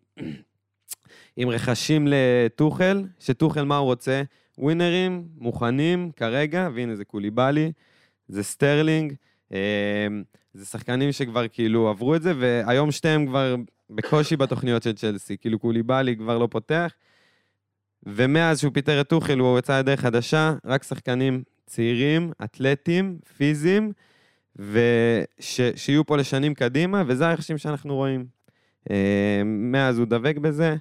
D: עם רכשים לטוחל, שטוחל מה הוא רוצה? ווינרים, מוכנים כרגע, והנה זה קוליבאלי, זה סטרלינג, אה, זה שחקנים שכבר כאילו עברו את זה, והיום שתיהם כבר בקושי בתוכניות של צ'לסי, כאילו קוליבאלי כבר לא פותח, ומאז שהוא פיטר את טוחל הוא יצא לדרך חדשה, רק שחקנים צעירים, אתלטים, פיזיים, ושיהיו פה לשנים קדימה, וזה הרכשים שאנחנו רואים. אה, מאז הוא דבק בזה,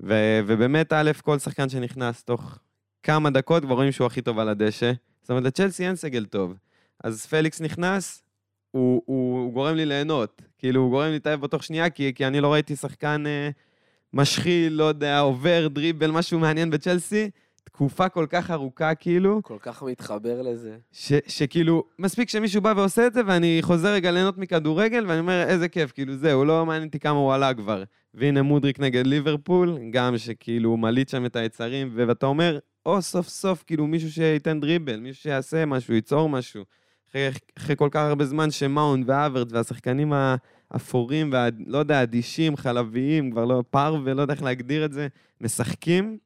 D: ו- ובאמת, א', כל שחקן שנכנס תוך כמה דקות כבר רואים שהוא הכי טוב על הדשא. זאת אומרת, לצ'לסי אין סגל טוב. אז פליקס נכנס, הוא, הוא, הוא גורם לי ליהנות. כאילו, הוא גורם לי להתאהב בתוך שנייה, כי, כי אני לא ראיתי שחקן אה, משחיל, לא יודע, עובר, דריבל, משהו מעניין בצ'לסי. תקופה כל כך ארוכה, כאילו,
B: כל כך מתחבר לזה.
D: ש, שכאילו, מספיק שמישהו בא ועושה את זה, ואני חוזר רגע ליהנות מכדורגל, ואני אומר, איזה כיף, כאילו, זהו, לא מעניין אותי כמה הוא עלה כבר. והנה מודריק נגד ליברפול, גם שכאילו הוא מליט שם את היצרים, ואתה אומר, או סוף סוף, כאילו, מישהו שייתן דריבל, מישהו שיעשה משהו, ייצור משהו. אחרי, אחרי כל כך הרבה זמן שמאונד והאברט והשחקנים האפורים, והלא יודע, אדישים, חלביים, כבר לא פר ולא יודע איך להגדיר את זה, משחקים.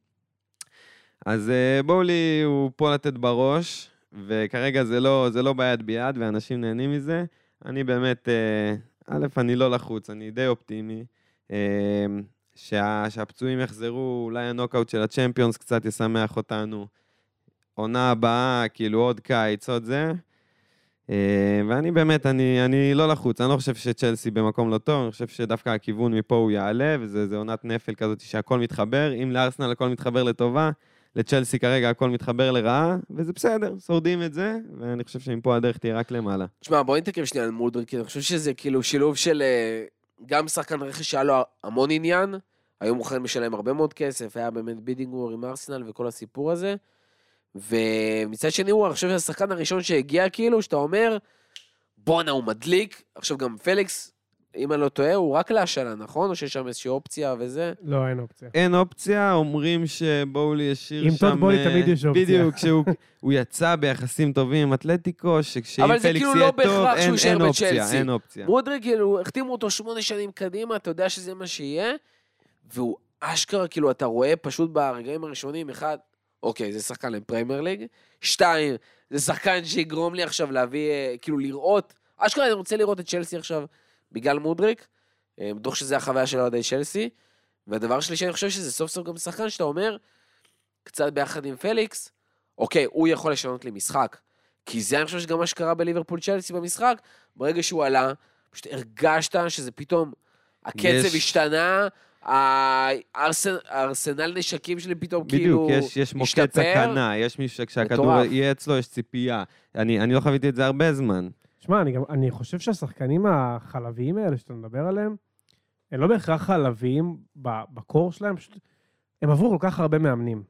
D: אז אה, בואו לי, הוא פה לתת בראש, וכרגע זה לא, זה לא ביד ביד, ואנשים נהנים מזה. אני באמת, אה, א', אני לא לחוץ, אני די אופטימי. אה, שה, שהפצועים יחזרו, אולי הנוקאוט של הצ'מפיונס קצת ישמח אותנו. עונה הבאה, כאילו עוד קיץ, עוד זה. ואני באמת, אני, אני לא לחוץ, אני לא חושב שצ'לסי במקום לא טוב, אני חושב שדווקא הכיוון מפה הוא יעלה, וזה עונת נפל כזאת שהכל מתחבר. אם לארסנל הכל מתחבר לטובה, לצ'לסי כרגע הכל מתחבר לרעה, וזה בסדר, שורדים את זה, ואני חושב שמפה הדרך תהיה רק למעלה.
B: תשמע, בוא נתעכב שנייה על מודריק, כי אני חושב שזה כאילו שילוב של אה, גם שחקן רכש שהיה לו המון עניין, היו מוכנים לשלם הרבה מאוד כסף, היה באמת bidding war עם ארסנל וכל הסיפור הזה. ומצד שני, הוא, אני חושב שזה השחקן הראשון שהגיע כאילו, שאתה אומר, בואנה, הוא מדליק. עכשיו גם פליקס, אם אני לא טועה, הוא רק להשאלה, נכון? או שיש שם איזושהי אופציה וזה?
C: לא, אין אופציה.
D: אין אופציה, אומרים שבואלי
C: עם
D: שם...
C: טוד בולי
D: אה,
C: תמיד יש אופציה.
D: בדיוק, שהוא הוא יצא ביחסים טובים עם אתלטיקו, שכשאם
B: אבל זה
D: פליקס
B: כאילו
D: יהיה
B: לא
D: טוב,
B: בהכרח שהוא
D: אין-
B: יישאר
D: אין אופציה,
B: בצ'לסי.
D: אין אופציה.
B: מודריק, כאילו, החתימו אותו שמונה שנים קדימה, אתה יודע שזה מה שיהיה, והוא אשכרה, כאילו, אתה רואה פשוט ברגעים הראשונים, אחד, אוקיי, זה שחקן לפריימר ליג, שתיים, זה שחקן שיגרום לי עכשיו להביא, אה, כאילו, לראות, אשכרה אני רוצה לראות את צ'לסי עכשיו בגלל מודריק, אה, בטוח שזה החוויה של אוהדי צ'לסי, והדבר השלישי, אני חושב שזה סוף סוף גם שחקן שאתה אומר, קצת ביחד עם פליקס, אוקיי, הוא יכול לשנות לי משחק. כי זה אני חושב שגם מה שקרה בליברפול צ'לסי במשחק, ברגע שהוא עלה, פשוט הרגשת שזה פתאום, הקצב
D: יש-
B: השתנה, הארסנ- הארסנל נשקים שלי פתאום כאילו
D: בדיוק, יש, יש מוקד
B: השתפר.
D: סכנה, יש מישהו שכשהכדור. יהיה אצלו, יש ציפייה. אני, אני לא חוויתי את זה הרבה זמן.
C: שמע, אני, גם- אני חושב שהשחקנים החלביים האלה שאתה מדבר עליהם, הם לא בהכרח חלביים בקור שלהם, פשוט הם עברו כל כך הרבה מאמנים.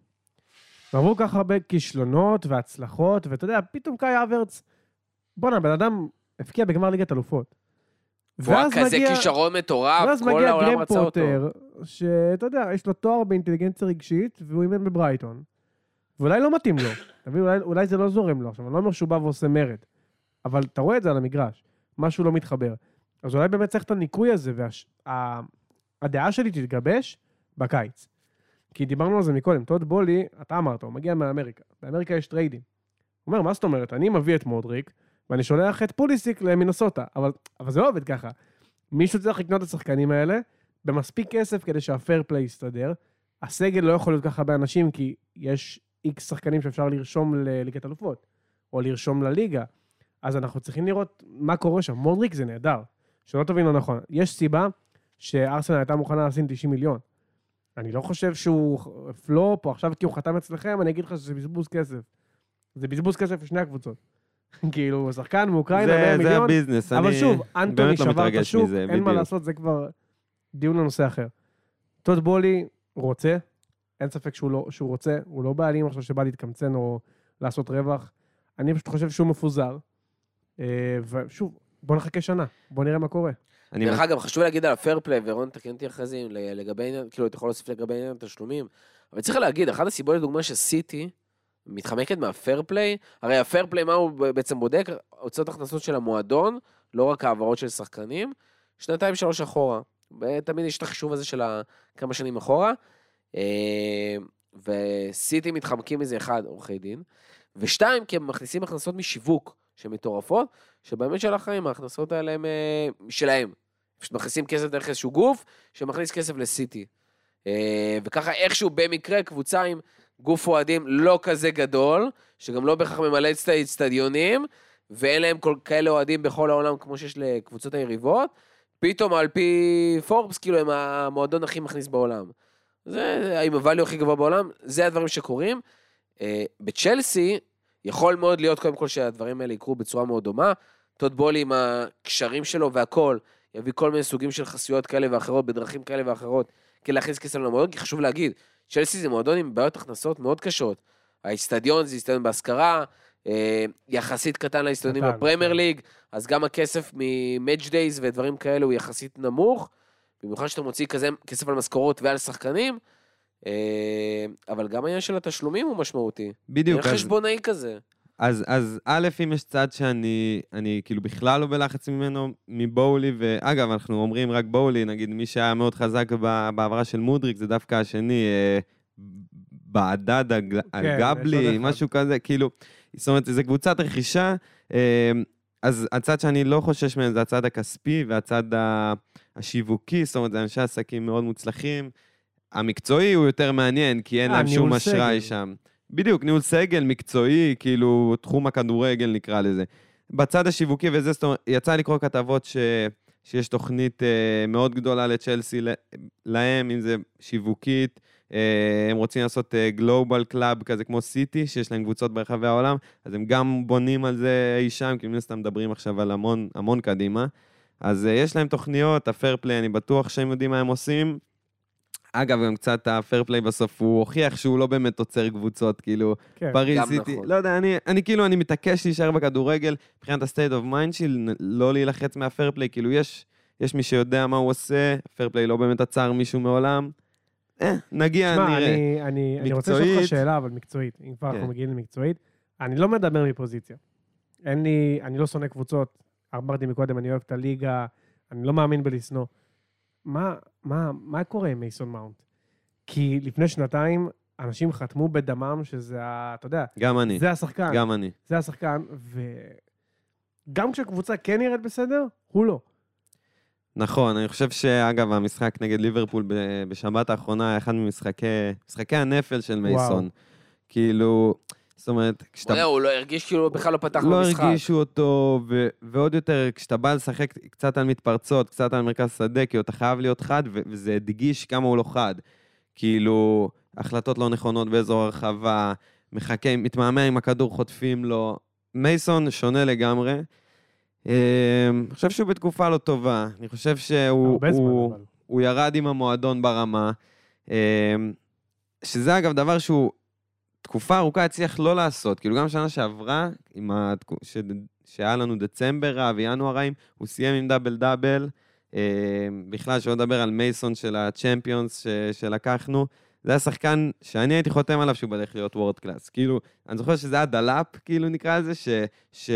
C: הם עברו כל כך הרבה כישלונות והצלחות, ואתה יודע, פתאום קאי אברץ, בואנה, בן אדם הבקיע בגמר ליגת אלופות.
B: והוא היה
C: ואז
B: כזה
C: מגיע-
B: כישרון מטורף,
C: ואז
B: כל
C: מגיע
B: העולם
C: גרם
B: רצה אותו.
C: פוטר, שאתה יודע, יש לו תואר באינטליגנציה רגשית, והוא אימן בברייטון. ואולי לא מתאים לו, אתה מבין? אולי, אולי זה לא זורם לו עכשיו, אני לא אומר שהוא בא ועושה מרד, אבל אתה רואה את זה על המגרש, משהו לא מתחבר. אז אולי באמת צריך את הניקוי הזה, והדעה שלי תתגבש בקיץ. כי דיברנו על זה מקודם, טוד בולי, אתה אמרת, הוא מגיע מאמריקה. באמריקה יש טריידים. הוא אומר, מה זאת אומרת? אני מביא את מודריק, ואני שולח את פוליסיק למינסוטה. אבל, אבל זה לא עובד ככה. מישהו צריך לקנות את השחקנים האלה במספיק כסף כדי שהפייר פליי יסתדר. הסגל לא יכול להיות ככה באנשים, כי יש איקס שחקנים שאפשר לרשום לליגת אלופות, או לרשום לליגה. אז אנחנו צריכים לראות מה קורה שם. מודריק זה נהדר, שלא תבין לא נכון. יש סיבה שארסנל הייתה מוכנה לשים 90 מיליון. אני לא חושב שהוא פלופ, או עכשיו כי הוא חתם אצלכם, אני אגיד לך שזה בזבוז כסף. זה בזבוז כסף לשני הקבוצות. כאילו, שחקן מאוקראינה, 100
D: זה, זה
C: מיליון,
D: הביזנס,
C: אבל
D: אני
C: שוב, אנטוני
D: לא
C: שבר את השוק, אין מה
D: בדיוק.
C: לעשות, זה כבר דיון לנושא אחר. טוד בולי רוצה, אין ספק שהוא, לא, שהוא רוצה, הוא לא בעלים עכשיו שבא להתקמצן או לעשות רווח. אני פשוט חושב שהוא מפוזר. אה, ושוב, בוא נחכה שנה, בוא נראה מה קורה.
D: אני
B: דרך אגב, חשוב להגיד על הפייר פליי, ורון תקן אותי אחרי זה לגבי עניין, כאילו, אתה יכול להוסיף לגבי עניין התשלומים, אבל צריך להגיד, אחת הסיבות לדוגמה שסיטי מתחמקת מהפייר פליי, הרי הפייר פליי, מה הוא בעצם בודק? הוצאות הכנסות של המועדון, לא רק העברות של שחקנים, שנתיים שלוש אחורה. תמיד יש את החישוב הזה של כמה שנים אחורה. אה, וסיטי מתחמקים מזה, אחד, עורכי דין, ושתיים, כי הם מכניסים הכנסות משיווק, שהן מטורפות, שבאמת של החיים ההכנסות האלה הן אה, שלהם. פשוט מכניסים כסף דרך איזשהו גוף, שמכניס כסף לסיטי. אה, וככה איכשהו במקרה קבוצה עם גוף אוהדים לא כזה גדול, שגם לא בהכרח ממלא את האצטדיונים, ואין להם כל כאלה אוהדים בכל העולם כמו שיש לקבוצות היריבות, פתאום על פי פורבס, כאילו הם המועדון הכי מכניס בעולם. זה עם הvalue הכי גבוה בעולם, זה הדברים שקורים. אה, בצ'לסי, יכול מאוד להיות קודם כל שהדברים האלה יקרו בצורה מאוד דומה. טוד בולי עם הקשרים שלו והכל, יביא כל מיני סוגים של חסויות כאלה ואחרות, בדרכים כאלה ואחרות, כדי להכניס כסף למועדון, כי חשוב להגיד, צ'לסי זה מועדון עם בעיות הכנסות מאוד קשות. האיצטדיון זה איצטדיון בהשכרה, אה, יחסית קטן לאיצטדיונים בפרמייר
C: כן.
B: ליג, אז גם הכסף מ-match days ודברים כאלה הוא יחסית נמוך, במיוחד שאתה מוציא כזה כסף על משכורות ועל שחקנים, אבל גם העניין של התשלומים הוא משמעותי.
D: בדיוק, אז,
B: חשבונאי כזה.
D: אז, אז א', אם יש צד שאני אני כאילו בכלל לא בלחץ ממנו, מבואלי, ואגב, אנחנו אומרים רק בואלי, נגיד מי שהיה מאוד חזק בהעברה של מודריק, זה דווקא השני, אה, בעדד הג-
C: יש עוד
D: הגבלי,
C: אחד.
D: משהו כזה, כאילו, זאת אומרת, זו קבוצת רכישה, אה, אז הצד שאני לא חושש מהם זה הצד הכספי והצד השיווקי, זאת אומרת, זה אנשי עסקים מאוד מוצלחים. המקצועי הוא יותר מעניין, כי אין
C: אה,
D: להם שום אשראי. שם. בדיוק, ניהול סגל, מקצועי, כאילו, תחום הכדורגל נקרא לזה. בצד השיווקי וזה, זאת אומרת, יצא לקרוא כתבות ש... שיש תוכנית אה, מאוד גדולה לצ'לסי להם, אם זה שיווקית, אה, הם רוצים לעשות global club כזה כמו סיטי, שיש להם קבוצות ברחבי העולם, אז הם גם בונים על זה אי שם, כי מן הסתם מדברים עכשיו על המון, המון קדימה. אז אה, יש להם תוכניות, הפייר פליי, אני בטוח שהם יודעים מה הם עושים. אגב, גם קצת הפייר פליי בסוף, הוא הוכיח שהוא לא באמת עוצר קבוצות, כאילו,
C: כן.
D: פריז סיטי,
B: נכון.
D: לא יודע, אני, אני כאילו, אני מתעקש להישאר בכדורגל, מבחינת ה-state of mind שלי, לא להילחץ מהפייר פליי, כאילו, יש, יש מי שיודע מה הוא עושה, פרפליי לא באמת עצר מישהו מעולם. אה, נגיע,
C: תשמע,
D: נראה.
C: אני, אני, אני רוצה לשאול אותך שאלה, אבל מקצועית. אם כבר
D: כן.
C: אנחנו מגיעים למקצועית, אני לא מדבר מפוזיציה. אין לי, אני לא שונא קבוצות. אמרתי מקודם, אני אוהב את הליגה, אני לא מאמין בלשנוא. מה, מה, מה קורה עם מייסון מאונט? כי לפני שנתיים, אנשים חתמו בדמם שזה ה... אתה יודע,
D: גם אני,
C: זה השחקן.
D: גם אני.
C: זה השחקן, וגם כשקבוצה כן נראית בסדר, הוא לא.
D: נכון, אני חושב שאגב, המשחק נגד ליברפול בשבת האחרונה היה אחד ממשחקי משחקי הנפל של מייסון. כאילו, זאת אומרת, כשאתה...
B: זהו, הוא לא הרגיש כאילו בכלל לא פתח
D: לא
B: במשחק.
D: הרגישו אותו, ו- ועוד יותר, כשאתה בא לשחק קצת על מתפרצות, קצת על מרכז שדה, כי אתה חייב להיות חד, ו- וזה הדגיש כמה הוא לא חד. כאילו, החלטות לא נכונות באזור הרחבה, מחכה, מתמהמה עם הכדור, חוטפים לו. מייסון שונה לגמרי. אה, אני חושב שהוא בתקופה לא טובה. אני חושב שהוא... הוא-. הוא ירד עם המועדון ברמה, אה, שזה אגב דבר שהוא תקופה ארוכה הצליח לא לעשות. כאילו גם שנה שעברה, עם התקו... ש... שהיה לנו דצמבר רע וינואר רעים, הוא סיים עם דאבל דאבל. אה, בכלל, שלא לדבר על מייסון של הצ'מפיונס ש... שלקחנו. זה היה שחקן שאני הייתי חותם עליו שהוא בדרך להיות world class. כאילו, אני זוכר שזה היה דלאפ, כאילו נקרא לזה, ש... ש...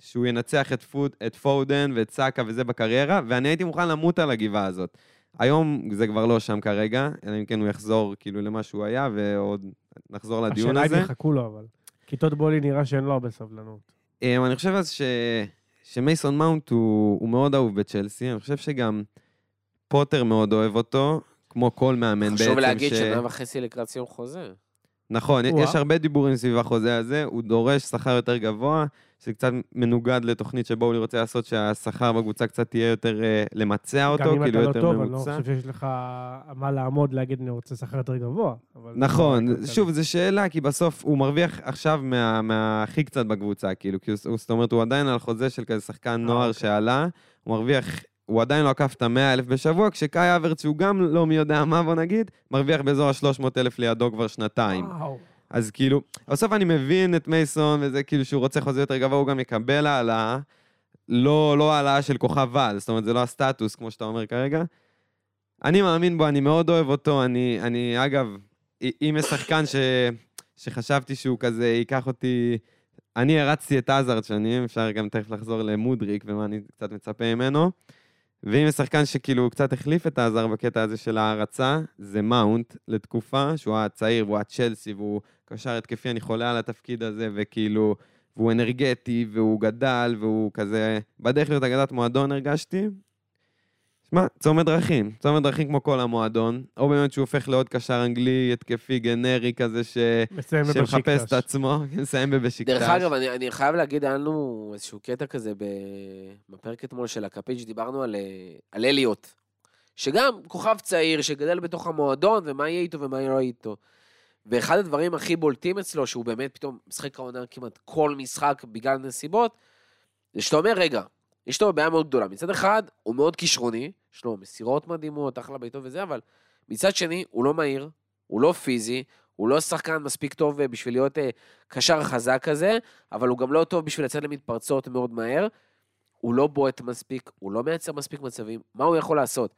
D: שהוא ינצח את, פוד... את פודן ואת סאקה וזה בקריירה, ואני הייתי מוכן למות על הגבעה הזאת. היום זה כבר לא שם כרגע, אלא אם כן הוא יחזור כאילו למה שהוא היה, ועוד נחזור לדיון
C: השאלה
D: הזה.
C: אם יחכו לו, אבל. כי טוד בולי נראה שאין לו הרבה סבלנות.
D: אה, אני חושב אז ש... שמייסון מאונט הוא, הוא מאוד אהוב בצ'לסי, אני חושב שגם פוטר מאוד אוהב אותו, כמו כל מאמן בעצם.
B: חשוב להגיד
D: ש...
B: שנה וחצי לקראת סיום חוזה.
D: נכון,
C: או-אה.
D: יש הרבה דיבורים סביב החוזה הזה, הוא דורש שכר יותר גבוה, שזה קצת מנוגד לתוכנית שבו הוא רוצה לעשות שהשכר בקבוצה קצת יהיה יותר, אה, למצע אותו,
C: גם אם
D: כאילו
C: אתה לא
D: יותר
C: טוב, אני לא
D: ממוצע.
C: חושב שיש לך מה לעמוד להגיד, אני רוצה שכר יותר גבוה. זה
D: נכון,
C: לא
D: שוב, זו שאלה, כי בסוף הוא מרוויח עכשיו מה- מהכי קצת בקבוצה, כאילו, כי הוא- זאת אומרת, הוא עדיין על חוזה של כזה שחקן נוער
C: אוקיי.
D: שעלה, הוא מרוויח, הוא עדיין לא עקף את המאה אלף בשבוע, כשקאי אברץ, שהוא גם לא מי יודע מה, בוא נגיד, מרוויח באזור ה-300 אלף לידו כבר שנתיים.
C: וואו.
D: אז כאילו, בסוף אני מבין את מייסון, וזה כאילו שהוא רוצה חוזה יותר גבוה, הוא גם יקבל העלאה, לא, לא העלאה של כוכב על, זאת אומרת, זה לא הסטטוס, כמו שאתה אומר כרגע. אני מאמין בו, אני מאוד אוהב אותו, אני, אני אגב, אם יש שחקן ש, שחשבתי שהוא כזה ייקח אותי... אני הרצתי את עזארד שנים, אפשר גם תכף לחזור למודריק ומה אני קצת מצפה ממנו. ואם יש שחקן שכאילו קצת החליף את עזר בקטע הזה של ההערצה, זה מאונט לתקופה, שהוא היה צעיר והוא היה צ'לסי והוא קשר התקפי, אני חולה על התפקיד הזה, וכאילו, והוא אנרגטי, והוא גדל, והוא כזה, בדרך להיות אגדת מועדון הרגשתי. שמע, צומת דרכים, צומת דרכים כמו כל המועדון, או באמת שהוא הופך לעוד קשר אנגלי, התקפי, גנרי כזה, ש...
C: מסיים
D: שמחפש את. עצמו, מסיים בבשיקטש.
B: דרך אגב, אני, אני חייב להגיד, היה לנו איזשהו קטע כזה. בפרק אתמול של הקפיץ', דיברנו על, אה, על אליוט, שגם כוכב צעיר שגדל בתוך המועדון, ומה יהיה איתו ומה לא יהיה איתו. ואחד הדברים הכי בולטים אצלו, שהוא באמת פתאום משחק העונה כמעט כל משחק בגלל נסיבות, זה שאתה אומר, רגע, יש לו בעיה מאוד גדולה. מצד אחד, הוא מאוד כישרוני, יש לו מסירות מדהימות, אחלה בעיטות וזה, אבל מצד שני, הוא לא מהיר, הוא לא פיזי, הוא לא שחקן מספיק טוב אה, בשביל להיות אה, קשר חזק כזה, אבל הוא גם לא טוב בשביל לצאת למתפרצות מאוד מהר. הוא לא בועט מספיק, הוא לא מייצר מספיק מצבים, מה הוא יכול לעשות?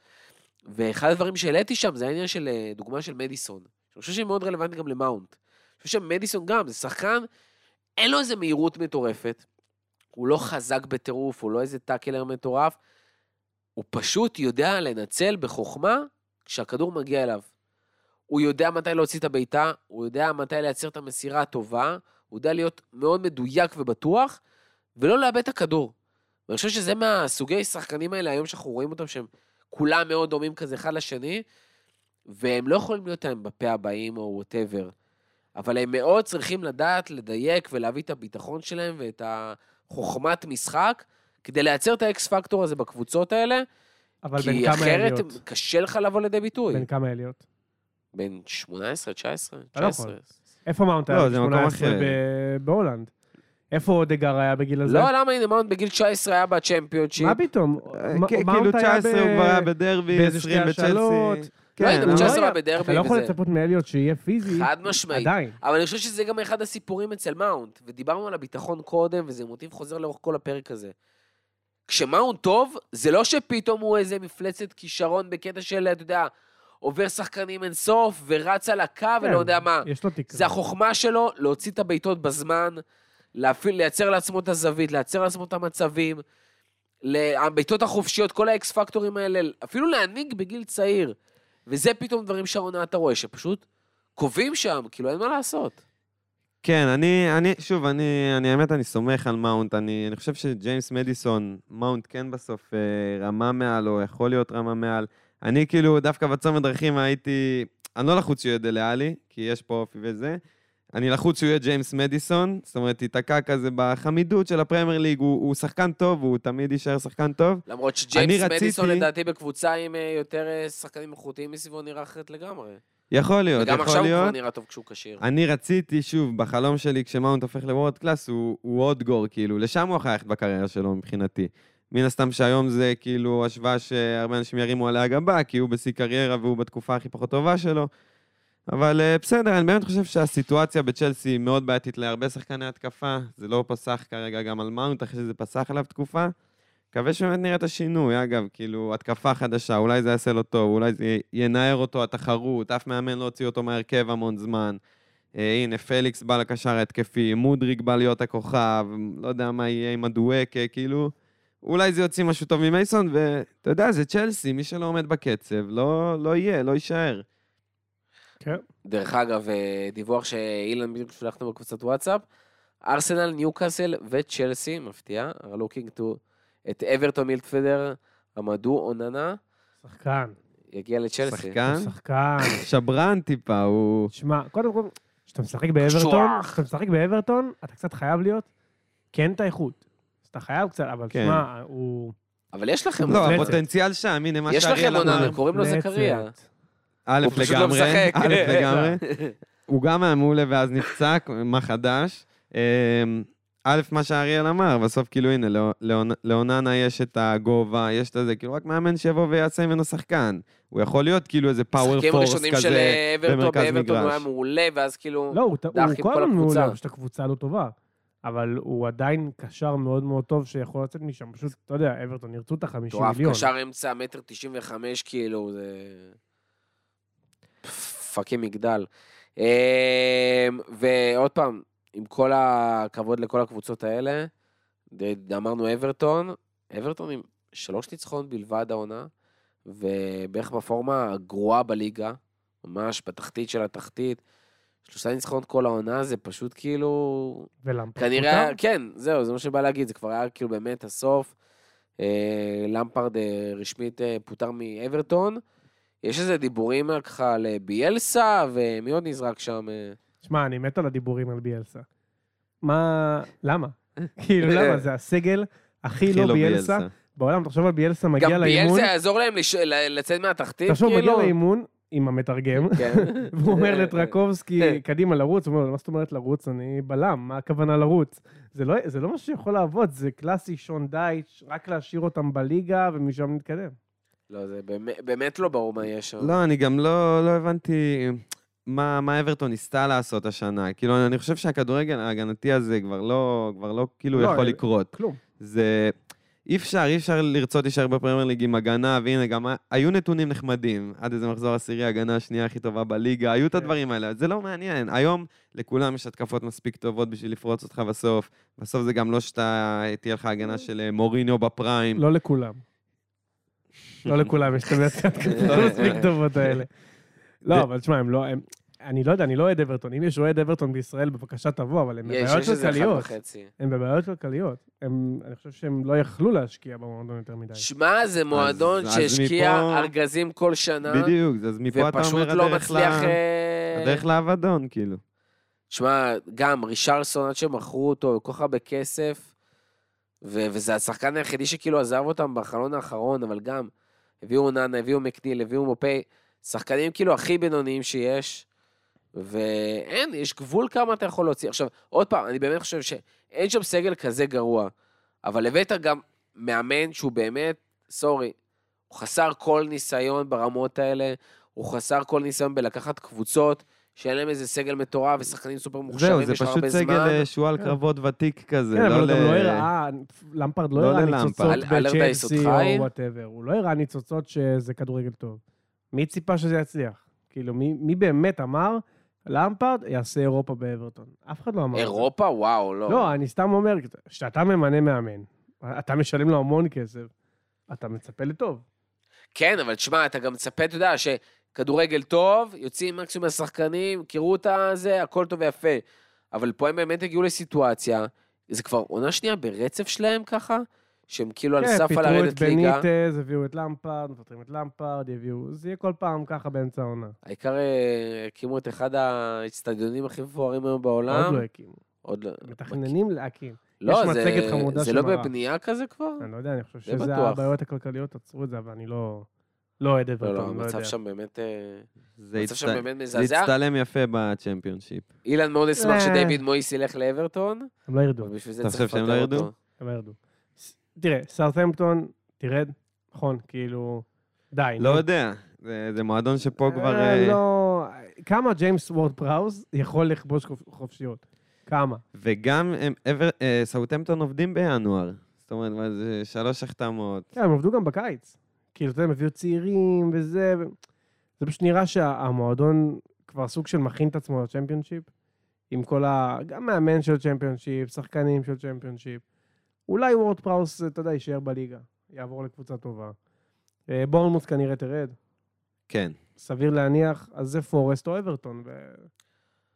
B: ואחד הדברים שהעליתי שם זה העניין של אה, דוגמה של מדיסון. אני חושב שהיא מאוד רלוונטית גם למאונט. אני חושב שמדיסון גם, זה שחקן, אין לו איזה מהירות מטורפת, הוא לא חזק בטירוף, הוא לא איזה tackler מטורף, הוא פשוט יודע לנצל בחוכמה כשהכדור מגיע אליו. הוא יודע מתי להוציא את הבעיטה, הוא יודע מתי לייצר את המסירה הטובה, הוא יודע להיות מאוד מדויק ובטוח, ולא לאבד את הכדור. ואני חושב שזה מהסוגי שחקנים האלה היום שאנחנו רואים אותם, שהם כולם מאוד דומים כזה אחד לשני, והם לא יכולים להיות האמבפה הבאים או whatever, אבל הם מאוד צריכים לדעת לדייק ולהביא את הביטחון שלהם ואת החוכמת משחק, כדי לייצר את האקס פקטור הזה בקבוצות האלה,
C: אבל
B: כי
C: בין כמה
B: אחרת
C: אליוט?
B: קשה לך לבוא לידי ביטוי.
C: בין כמה אליוט?
B: בין 18, 19,
C: אתה לא
B: 19.
C: יכול. איפה מאונט
D: לא,
C: היה?
D: זה מקום
C: 18
D: אחר.
C: בהולנד. איפה אודגר היה בגיל הזה?
B: לא, למה הנה, מאונט בגיל 19 היה בצ'מפיונשיפ.
C: מה פתאום?
D: אה, כאילו
C: היה
D: 19
C: ב-
D: הוא כבר היה בדרבי,
C: באיזה
D: 20
C: שתי השאלות.
D: בצ'לסי.
B: לא, הנה,
D: כן,
B: ב-19
C: הוא לא
B: היה בדרבי
C: אתה לא יכול. לצפות מאליוט שיהיה פיזי,
B: חד משמעית.
C: עדיין.
B: אבל אני חושב שזה גם אחד הסיפורים אצל מאונט, ודיברנו על הביטחון קודם, וזה מוטיב חוזר לאורך כל הפרק הזה. כשמאונט טוב, זה לא שפתאום הוא איזה מפלצת כישרון בקטע של, אתה יודע, עובר שחקנים אינסוף ורץ על הקו
C: כן,
B: ולא יודע מה.
C: יש לו תקרה.
B: זה החוכמה שלו להוציא את הבעיטות בזמן, להפעיל, לייצר לעצמו את הזווית, לייצר לעצמו את המצבים, הבעיטות החופשיות, כל האקס פקטורים האלה, אפילו להנהיג בגיל צעיר. וזה פתאום דברים שהעונה אתה רואה, שפשוט קובעים שם, כאילו אין מה לעשות.
D: כן, אני, אני, שוב, אני, אני, האמת, אני סומך על מאונט. אני, אני חושב שג'יימס מדיסון, מאונט כן בסוף אה, רמה מעל, או יכול להיות רמה מעל. אני כאילו, דווקא בצומת דרכים הייתי, אני לא לחוץ שהוא יהיה דלה אלי, כי יש פה אופי וזה. אני לחוץ שהוא יהיה ג'יימס מדיסון, זאת אומרת, תיתקע כזה בחמידות של הפרמייר ליג, הוא, הוא שחקן טוב, הוא תמיד יישאר שחקן טוב.
B: למרות שג'יימס מדיסון
D: רציתי-
B: לדעתי בקבוצה עם אה, יותר אה, שחקנים איכותיים מסביבו נראה אחרת לגמרי.
D: יכול להיות,
B: וגם
D: יכול
B: עכשיו הוא כבר
D: להיות.
B: נראה טוב כשהוא כשיר.
D: אני רציתי, שוב, בחלום שלי, כשמאונט הופך ל world class, הוא, הוא עוד גור, כאילו, לשם הוא יכול ללכת בקריירה שלו מבחינתי. מן הסתם שהיום זה כאילו השוואה שהרבה אנשים ירימו עליה גבה, כי הוא בשיא קריירה והוא בתקופה הכי פחות טובה שלו. אבל אה, בסדר, אני באמת חושב שהסיטואציה בצ'לסי היא מאוד בעייתית להרבה שחקני התקפה. זה לא פסח כרגע גם על מאונט, אחרי שזה פסח עליו תקופה. מקווה שבאמת נראה את השינוי, אגב, כאילו, התקפה חדשה, אולי זה יעשה לו טוב, אולי זה ינער אותו התחרות, אף מאמן לא הוציא אותו מהרכב המון זמן. אה, הנה, פליקס בא לקשר ההתקפי, מודריק בא להיות הכוכב, לא יודע מה יהיה עם הדואקה, כאילו, אולי זה יוציא משהו טוב ממייסון, ואתה יודע, זה צ'לסי, מי שלא עומד בקצב, לא, לא יהיה, לא יישאר.
C: כן.
B: דרך אגב, אה, דיווח שאילן בדיוק שלח לנו בקבוצת וואטסאפ, ארסנל, ניוקאסל וצ'לסי, מפתיע, are looking to את אברטון מילטפדר, עמדו אוננה,
C: שחקן.
B: יגיע לצ'לסי.
D: שחקן,
C: שחקן.
D: שברן טיפה, הוא...
C: שמע, קודם כל, כשאתה משחק באברטון. כשאתה משחק באברטון, אתה קצת חייב להיות, כן את האיכות. אז אתה חייב קצת, אבל
D: כן.
C: שמע, הוא...
B: אבל יש לכם,
D: לא. הפוטנציאל שם, הנה מה
B: יש
D: שאריאל
B: לכם עונה,
D: אמר.
B: קוראים לו זכריה.
D: א',
B: לא
D: לגמרי. א', לגמרי. הוא גם היה מעולה ואז נפצע, מה חדש? א', מה שאריאל אמר, בסוף כאילו הנה, לאונ- לאוננה יש את הגובה, יש את זה, כאילו רק מאמן שיבוא ויעשה ממנו שחקן. הוא יכול להיות כאילו איזה פאוור
B: משחקים
D: פורס
B: ראשונים של
D: כזה.
B: אברטון,
D: במרכז
B: באברטון הוא
D: מגרש.
B: היה מעולה, ואז כאילו...
C: לא, הוא,
B: דח
C: הוא
B: עם
C: כל
B: כל
C: הזמן. מעולה, פשוט הקבוצה לא טובה. אבל הוא עדיין קשר מאוד מאוד טוב שיכול לצאת משם. פשוט, אתה יודע, אברטון ירצו את ה-50
B: מטורף,
C: מיליון.
B: קשר אמצע מטר תשעים וחמש, כאילו, זה... פאקינג מגדל. אמ, ועוד פעם, עם כל הכבוד לכל הקבוצות האלה, אמרנו אברטון, אברטון עם שלוש ניצחונות בלבד העונה, ובערך בפורמה הגרועה בליגה, ממש בתחתית של התחתית. שלושה ניצחונות כל העונה, זה פשוט כאילו...
C: ולמפרד
B: כנראה,
C: פוטר?
B: כן, זהו, זה מה שבא להגיד, זה כבר היה כאילו באמת הסוף. אה, למפרד אה, רשמית אה, פוטר מאברטון. יש איזה דיבורים ככה על אה, ביאלסה, ומי עוד נזרק שם? אה?
C: שמע, אני מת על הדיבורים על ביאלסה. מה... למה? כאילו, למה? זה הסגל הכי
D: הכי
C: לא ביאלסה בעולם. תחשוב על ביאלסה מגיע
B: גם
C: לאימון,
B: ביאלסה יעזור להם לצאת מהתחתית,
C: תחשוב, מגיע
B: כאילו?
C: לאימון עם המתרגם,
B: כן.
C: והוא אומר לטרקובסקי, קדימה לרוץ, הוא אומר מה זאת אומרת לרוץ? אני בלם, מה הכוונה לרוץ? זה לא, זה לא מה שיכול לעבוד, זה קלאסי שון דייץ', רק להשאיר אותם בליגה ומשם נתקדם.
B: לא, זה באמת- באמת לא ברור מה יש שם.
D: לא, אני גם לא, לא הבנתי מה, מה אברטון ניסתה לעשות השנה. כאילו, אני חושב שהכדורגל ההגנתי הזה כבר לא, כבר לא כאילו
C: לא,
D: יכול
C: אה,
D: לקרות.
C: כלום.
D: זה... אי אפשר, אי אפשר לרצות להישאר בפרמייר ליג עם הגנה, והנה, גם היו נתונים נחמדים. עד איזה מחזור עשירי, הגנה השנייה הכי טובה בליגה, היו את
C: כן.
D: הדברים האלה. זה לא מעניין. היום לכולם יש התקפות מספיק טובות בשביל לפרוץ אותך בסוף. בסוף זה גם לא שאתה, תהיה לך הגנה של אה, מוריניו בפריים.
C: לא לכולם. לא לכולם, יש את המספיק טובות האלה. לא, אבל תשמע, הם לא... הם- אני לא יודע, אני לא אוהד אברטון. אם יש אוהד אברטון בישראל, בבקשה תבוא, אבל הם בבעיות כלכליות. הם בבעיות כלכליות. אני חושב שהם לא יכלו להשקיע במועדון יותר מדי.
B: שמע, זה מועדון שהשקיע ארגזים כל שנה,
D: בדיוק, אז מפה אתה
B: ופשוט
D: אומר
B: לא אה,
D: הדרך לאבדון, כאילו.
B: שמע, גם רישרסון, עד שמכרו אותו כל כך הרבה כסף, ו- וזה השחקן היחידי שכאילו עזב אותם בחלון האחרון, אבל גם הביאו נאנה, הביאו מקניל, הביאו מופי, שחקנים כאילו הכי בינוניים שיש, ואין, יש גבול כמה אתה יכול להוציא. עכשיו, עוד פעם, אני באמת חושב שאין שם סגל כזה גרוע, אבל הבאת גם מאמן שהוא באמת, סורי, הוא חסר כל ניסיון ברמות האלה, הוא חסר כל ניסיון בלקחת קבוצות שאין להם איזה סגל מטורף ושחקנים סופר
D: זהו,
B: מוכשרים,
D: זה
B: יש לך
D: פשוט
B: הרבה
D: סגל
B: זמן.
D: אה, שועל
C: כן.
D: קרבות ותיק כזה.
C: כן, אבל הוא
D: ל-
C: גם לא הראה, למפרד לא
D: לא
C: הראה. ניצוצות בצ'לסי
B: אה?
C: או whatever. הוא לא הראה ניצוצות שזה כדורגל טוב. מי ציפה שזה יצליח? כאילו, מי מי באמת אמר, למפרד יעשה אירופה באברטון? אף אחד לא אמר. את זה.
B: אירופה? וואו, לא.
C: לא, אני סתם אומר, כשאתה ממנה מאמן, אתה משלם לו המון כסף, אתה מצפה לטוב.
B: כן, אבל תשמע, אתה גם מצפה, אתה יודע, שכדורגל טוב, יוצאים מקסימום מהשחקנים, קראו את הזה, הכל טוב ויפה. אבל פה הם באמת הגיעו לסיטואציה, זה כבר עונה שנייה ברצף שלהם ככה, שהם כאילו על סף על לרדת
C: כן,
B: ליגה.
C: פיטרו את בניטז, הביאו את למפרד, מפטרים את למפרד, יביאו... זה יהיה כל פעם ככה באמצע העונה.
B: העיקר אה, הקימו את אחד האצטדיונים הכי מפוארים היום בעולם.
C: עוד לא הקימו.
B: עוד לא.
C: מתכננים להקים.
B: לא,
C: יש
B: זה-
C: מצגת חמודה
B: זה לא. בבנייה כזה כבר?
C: אני לא יודע, אני חושב
B: זה
C: שזה
B: בטוח.
C: הבעיות הכלכליות עצרו את זה, אבל אני לא... לא אוהד
B: לא,
C: אברטון,
B: לא,
C: לא
B: המצב
C: יודע.
B: שם באמת... אה,
D: זה
B: המצב שם
D: הצט-
B: באמת
D: זה
B: מזעזע.
D: הצטלם יפה בצ'מפיונשיפ.
B: אילן מאוד אשמח
C: אה.
B: שדייוויד מויס ילך לאברטון,
C: הם לא ירדו,
B: זה
D: אתה חושב שהם לא ירדו?
C: הם לא ירדו. תראה, סאות'המפטון, תרד, נכון, כאילו... די.
D: לא. יודע, זה זה מועדון שפה כבר...
C: אה,
D: אה,
C: לא... כמה ג'יימס וורד פראוס יכול לכבוש חופ- חופשיות? כמה?
D: וגם אה, סאות'המפטון עובדים בינואר. זאת אומרת, זה שלוש החתמות.
C: כן, הם עבדו גם בקיץ. כאילו, אתה יודע, הם הביאו צעירים וזה. זה פשוט נראה שהמועדון כבר סוג של מכין את עצמו לצ'מפיונשיפ, עם כל ה... גם מאמן של צ'מפיונשיפ, שחקנים של צ'מפיונשיפ. אולי וורד פראוס, אתה יודע, יישאר בליגה, יעבור לקבוצה טובה. אה, בורנמות' כנראה תרד,
D: כן.
C: סביר להניח, אז זה פורסט או אברטון, ו...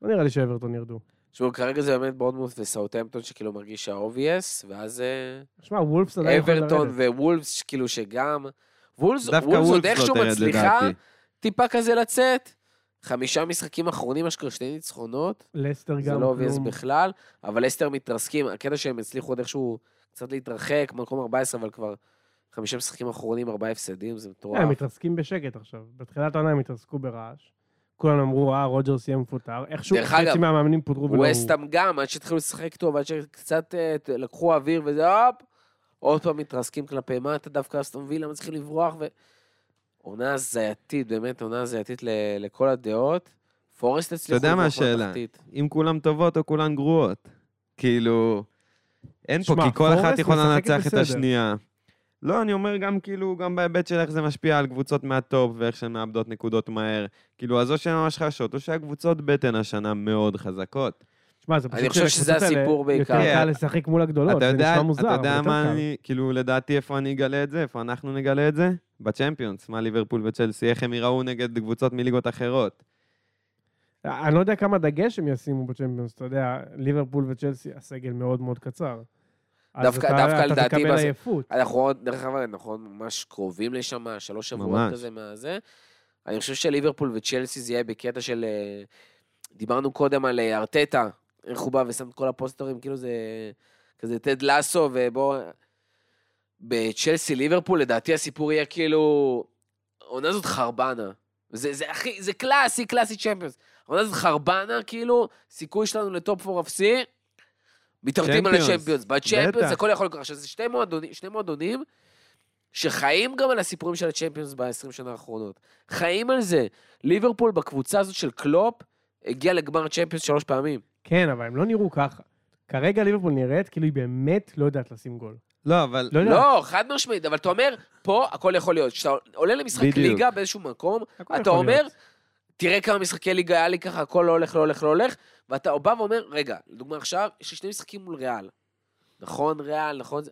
C: לא נראה לי שאברטון ירדו.
B: תשמעו, כרגע זה באמת בורנמות' וסאות'המפטון שכאילו מרגיש ה-obvious, ואז אה,
C: שמע, וולפס עדיין יכול
B: אברטון
C: לרדת.
B: ווולפס, כאילו שגם... וולפס עוד
D: לא
B: איכשהו מצליחה. טיפה כזה לצאת. חמישה משחקים אחרונים, אשכרה שני ניצחונות.
C: לסטר גם
B: זה לא obvious. בכלל, אבל לסטר מתרסקים, הקטע שהם הצליחו עוד איכשהו קצת להתרחק, מקום 14, אבל כבר חמישה משחקים אחרונים, ארבעה הפסדים, זה מטורף.
C: הם מתרסקים בשקט עכשיו. בתחילת העונה הם התרסקו ברעש. כולם אמרו, אה, רוג'רס יהיה מפוטר. איכשהו חצי מהמאמנים פוטרו ולא הוא.
B: ווסטאם גם, עד שהתחילו לשחק טוב, עד שקצת אה, לקחו אוויר וזה, הופ, עוד פעם מתרסקים כלפי מטה, דווקא אסטון וילה מצליחים לברוח, ו... עונה הזייתית, באמת עונה הזייתית ל- לכל הדעות. פורסט הצליחו
D: יודע מה השאלה? אם כולן טובות או כולן גרועות. כאילו, אין פה,
C: שמע,
D: כי כל אחת יכולה לנצח את. השנייה. לא, אני אומר גם כאילו, גם בהיבט של איך זה משפיע על קבוצות מהטופ ואיך שהן מאבדות נקודות מהר. כאילו, אז או שהן ממש חשות, או שהקבוצות בטן השנה מאוד חזקות.
C: שמע, זה
B: אני
C: פשוט
B: חושב שזה הסיפור בעיקר.
C: יותר
D: כן.
C: קל לשחק מול הגדולות,
D: אתה
C: זה
D: יודע,
C: נשמע מוזר,
D: אתה יודע מה. אני, כאילו, לדעתי איפה אני אגלה את זה? איפה אנחנו נגלה את זה? בצ'מפיונס, מה ליברפול וצ'לסי, איך הם ייראו נגד קבוצות מליגות אחרות.
C: אני לא יודע כמה דגש הם ישימו בצ'מפיונס, אתה יודע, ליברפול וצ'לסי, הסגל מאוד מאוד קצר.
B: דווקא-
C: אתה-
B: דווקא
C: אתה
B: לדעתי
C: תקבל עייפות.
B: אנחנו עוד, דרך אגב, אנחנו עוד ממש קרובים לשם, שלוש שבועות
D: ממש.
B: כזה מהזה. אני חושב שליברפול וצ'לסי זה יהיה בקטע של... אה, דיברנו קודם על אה, ארטטה, איך הוא בא ושם את כל הפוסטרים, כאילו זה כזה טד לסו, ובוא... בצ'לסי ליברפול, לדעתי הסיפור יהיה כאילו... העונה הזאת חרבנה. זה, זה הכי, זה קלאסי, קלאסי צ'מפיונס. העונה הזאת חרבנה, כאילו, סיכוי שלנו ל top 4 אפסי, מתערבים על
D: צ'מפיונס,
B: הצ'מפיונס. בצ'מפיונס. הכל יכול לקרות. עכשיו, זה שני מועדונים, שני מועדונים שחיים גם על הסיפורים של הצ'מפיונס ב-20 שנה האחרונות. חיים על זה. ליברפול בקבוצה הזאת של קלופ, הגיע לגמר צ'מפיונס שלוש פעמים.
C: כן, אבל הם לא נראו ככה. כרגע ליברפול נראית כאילו היא באמת לא יודעת לשים גול.
D: לא, אבל...
C: לא.
B: לא, חד משמעית, אבל אתה אומר, פה הכל יכול להיות. כשאתה עולה למשחק
D: בדיוק.
B: ליגה באיזשהו מקום, אתה אומר,
C: להיות.
B: תראה כמה משחקי ליגה היה לי ככה, הכל לא הולך, לא הולך, לא הולך, ואתה בא ואומר, רגע, לדוגמה עכשיו, יש לי שני משחקים מול ריאל. נכון, ריאל, נכון, זה...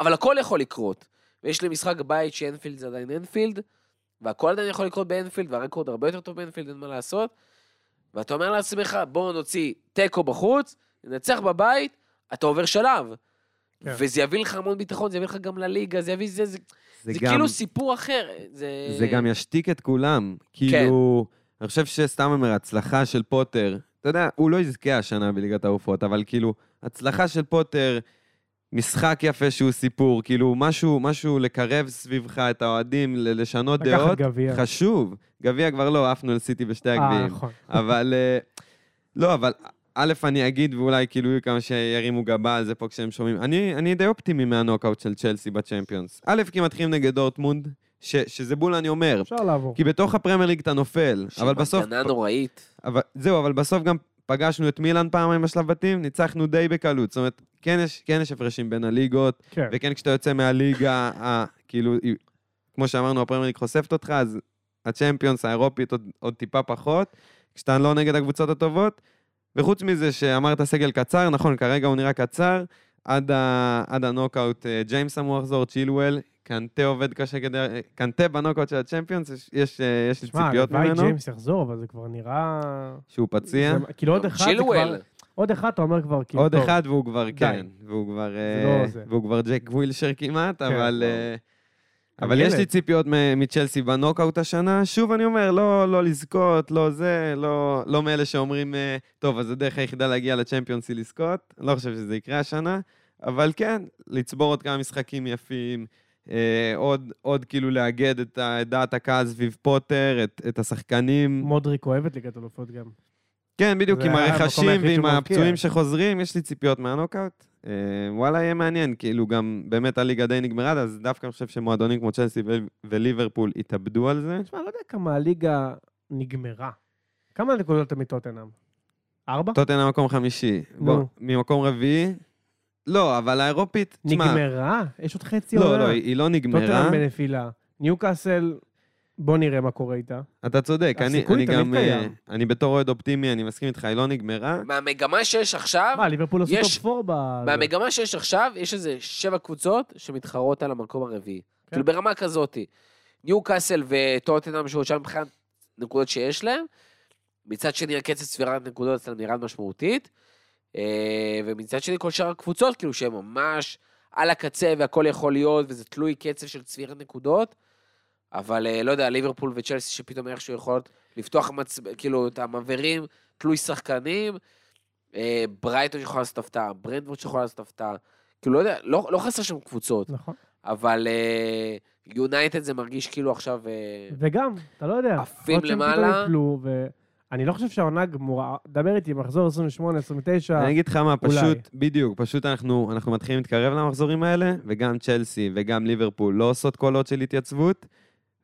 B: אבל הכל יכול לקרות. ויש לי משחק בית שאנפילד זה עדיין אנפילד, והכל עדיין יכול לקרות באנפילד, והרקורד הרבה יותר טוב באנפילד, אין מה לעשות. ואתה אומר לעצמך, בואו נוציא תיקו בחוץ, ננצח בבית, אתה עובר שלב.
C: כן.
B: וזה יביא לך המון ביטחון, זה יביא לך גם לליגה, זה יביא זה, זה,
D: זה
B: זה
D: גם...
B: כאילו סיפור אחר. זה,
D: זה גם ישתיק את כולם. כאילו,
B: כן.
D: אני חושב שסתם אומר, הצלחה של פוטר, אתה יודע, הוא לא יזכה השנה בליגת העופות, אבל כאילו, הצלחה של פוטר, משחק יפה שהוא סיפור, כאילו, משהו, משהו לקרב סביבך את האוהדים, לשנות דעות,
C: גביע.
D: חשוב. גביע כבר לא, עפנו על סיטי בשתי
C: אה,
D: הגביעים.
C: נכון.
D: אבל, אה, לא, אבל א', אני אגיד, ואולי כאילו יהיו כמה שירימו גבה על זה פה כשהם שומעים. אני, אני די אופטימי מהנוקאוט של צ'לסי בצ'מפיונס. א', כי מתחילים נגד דורטמונד, ש, שזה בול אני אומר.
C: אפשר לעבור.
D: כי בתוך הפרמייר ליג אתה נופל, אבל בסוף...
B: הגנה נוראית.
D: אבל, זהו, אבל בסוף גם פגשנו את מילאן פעמיים בשלב בתים, ניצחנו די בקלות. זאת אומרת, כן יש, כן יש הפרשים בין הליגות,
C: כן.
D: וכן כשאתה יוצא מהליגה, ה, כאילו, כמו שאמרנו, הפרמייר ליג חושפת אותך, אז הצ'מפיונס האירופית עוד, עוד טיפה פחות, כשאתה לא נגד הקבוצות הטובות. וחוץ מזה שאמרת סגל קצר, נכון, כרגע הוא נראה קצר, עד, ה, עד הנוקאוט אה, ג'יימס אמור לחזור, צ'ילואל, קנטה עובד קשה כדי... קנטה בנוקאוט של הצ'מפיונס, יש, יש, אה, יש לי
C: שמע,
D: ציפיות
C: הלוואי
D: ממנו,
C: ג'יימס יחזור, אבל זה כבר נראה...
D: שהוא פציע.
C: זה- כאילו עוד אחד זה כבר... עוד אחד אתה אומר כבר כאילו...
D: עוד
C: טוב.
D: אחד והוא כבר,
C: די.
D: כן, והוא כבר,
C: זה זה.
D: והוא כבר ג'ק ווילשר כמעט,
C: כן,
D: אבל...
C: גם
D: אבל יש. לי ציפיות מצ'לסי בנוקאוט השנה. שוב אני אומר, לא, לא לזכות, לא זה, לא, לא מאלה שאומרים, טוב, אז הדרך היחידה להגיע לצ'מפיונס היא לזכות. אני לא חושב שזה יקרה השנה, אבל כן, לצבור עוד כמה משחקים יפים, עוד, עוד כאילו לאגד את דעת הקהל סביב פוטר, את, את השחקנים.
C: מודריק אוהב את ליגת אלופות גם.
D: כן, בדיוק, עם
C: המקום
D: הרכשים ועם. הפצועים שחוזרים, יש לי ציפיות מהנוקאוט. אה, וואלה, יהיה מעניין, כאילו גם באמת הליגה די נגמרה, אז דווקא אני חושב שמועדונים כמו צ'לסי וליברפול התאבדו על זה.
C: תשמע, לא יודע כמה הליגה נגמרה. כמה נקודות אתם מטוטנאם? ארבע?
D: טוטנאם מקום חמישי. בוא. ממקום רביעי. לא, אבל האירופית, תשמע,
C: נגמרה? יש עוד חצי
D: לא,
C: עונה.
D: לא, היא היא לא נגמרה.
C: טוטנאם בנפילה. ניוקאסל, בוא נראה מה קורה איתה.
D: אתה צודק, אני
C: הסיכוי
D: אני
C: תמיד
D: גם, אה,
C: קיים.
D: אני בתור אוהד אופטימי, אני מסכים איתך, היא לא נגמרה.
B: מהמגמה שיש עכשיו,
C: מה, ליברפול עשו
B: יש-
C: top four ב...
B: מהמגמה שיש עכשיו, יש איזה שבע קבוצות שמתחרות על המקום הרביעי.
C: כן.
B: כאילו ברמה כזאתי. ניו קאסל וטוטנאם שהוא שם מבחינת נקודות שיש להם. מצד שני, הקצב צבירת נקודות אצלם ירד משמעותית. אה, ומצד שני, כל שאר הקבוצות, כאילו שהן ממש על הקצה והכל יכול להיות, וזה תלוי קצב של צבירת נקודות. אבל אה, לא יודע, ליברפול וצ'לסי שפתאום איכשהו יכולות לפתוח מצ... כאילו את המעברים, תלוי שחקנים. אה, ברייטון יכולה לעשות הפתעה, ברנטפורד שיכולה לעשות הפתעה. כאילו, לא יודע, לא, לא חסר שם קבוצות,
C: נכון.
B: אבל יונייטד זה מרגיש כאילו עכשיו... אה,
C: וגם, אתה לא יודע.
B: עפים למעלה.
C: פתאום ואני לא חושב שהעונה גמורה. דבר איתי, מחזור 28, 29.
D: אני אגיד לך מה,
C: אולי.
D: פשוט, בדיוק, פשוט אנחנו, אנחנו מתחילים להתקרב למחזורים האלה, וגם צ'לסי וגם ליברפול לא עושות קולות של התייצבות,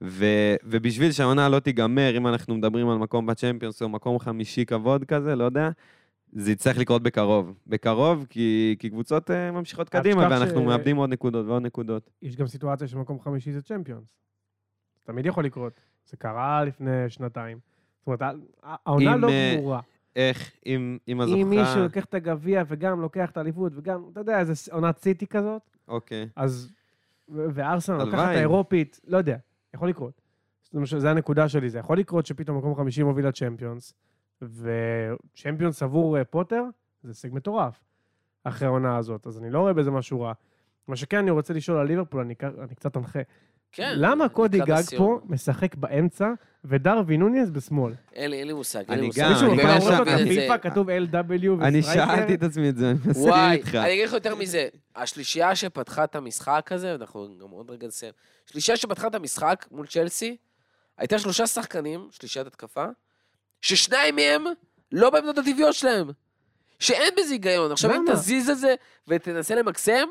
D: ו, ובשביל שהעונה לא תיגמר, אם אנחנו מדברים על מקום בצ'מפיונס או מקום חמישי כבוד כזה, לא יודע, זה יצטרך לקרות בקרוב. בקרוב, כי, כי קבוצות uh, ממשיכות קדימה, ואנחנו
C: ש-
D: מאבדים עוד נקודות ועוד נקודות.
C: יש גם סיטואציה שמקום חמישי זה צ'מפיונס. תמיד יכול לקרות. זה קרה לפני שנתיים. זאת אומרת, העונה לא
D: אה,
C: גמורה.
D: איך, אם, אם הזוכה...
C: אם מישהו לוקח את הגביע וגם לוקח את האליפות, וגם, אתה יודע, איזה עונת סיטי כזאת,
D: אוקיי.
C: אז... וארסנל לוקחת את. האירופית, לא יודע, יכול לקרות. זה הנקודה שלי, זה יכול לקרות שפתאום מקום חמישי מוביל לצ'מפיונס, וצ'מפיונס עבור אה, פוטר, זה הישג מטורף, אחרי העונה הזאת, אז אני לא רואה בזה משהו רע. מה שכן, אני רוצה לשאול על ליברפול, אני, אני קצת אנחה.
B: כן.
C: למה קודי גג. פה משחק באמצע, ודרווין נוניס בשמאל?
B: אין לי, אין לי מושג. אין
D: אני
B: לי מושג.
D: גם,
C: מישהו
D: מבין את
C: בפיפ"א, כתוב LW
D: אני. שאלתי את עצמי את זה, אני מסכים
B: וואי,
D: איתך.
B: אני אגיד לך יותר מזה, השלישייה שפתחה את המשחק הזה, אנחנו גם עוד רגע נסיים, שלישייה שפתחה את המשחק מול צ'לסי, הייתה שלושה שחקנים, שלישיית התקפה, ששניים מהם לא בעמדות הטבעיות שלהם. שאין בזה היגיון. עכשיו, אם? תזיז את זה ותנסה למקסם,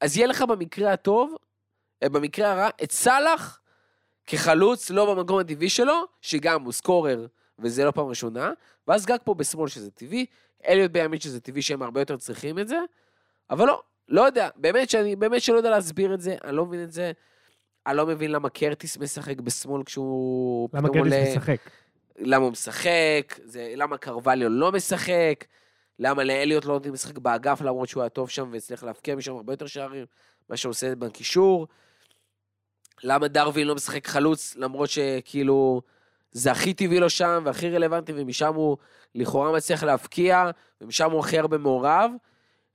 B: אז יהיה לך במקרה הטוב, במקרה הרע, את סאלח כחלוץ, לא במקום הטבעי שלו, שגם הוא סקורר, וזה לא פעם ראשונה, ואז גג פה בשמאל, שזה טבעי, אליוט בימין, שזה טבעי, שהם הרבה יותר צריכים את זה, אבל לא, לא יודע, באמת שאני, באמת שלא יודע להסביר את זה, אני לא מבין את זה. אני לא מבין למה קרטיס משחק בשמאל כשהוא
C: למה קרטיס
B: עולה-
C: משחק?
B: למה הוא משחק, זה, למה קרווליו לא משחק, למה לאליוט לא נותנים לשחק באגף למרות שהוא היה טוב שם והצליח להבקיע משם הרבה יותר שערים, מה שהוא עושה בקישור. למה דרווין לא משחק חלוץ למרות שכאילו זה הכי טבעי לו שם והכי רלוונטי ומשם הוא לכאורה מצליח להבקיע ומשם הוא הכי הרבה מעורב.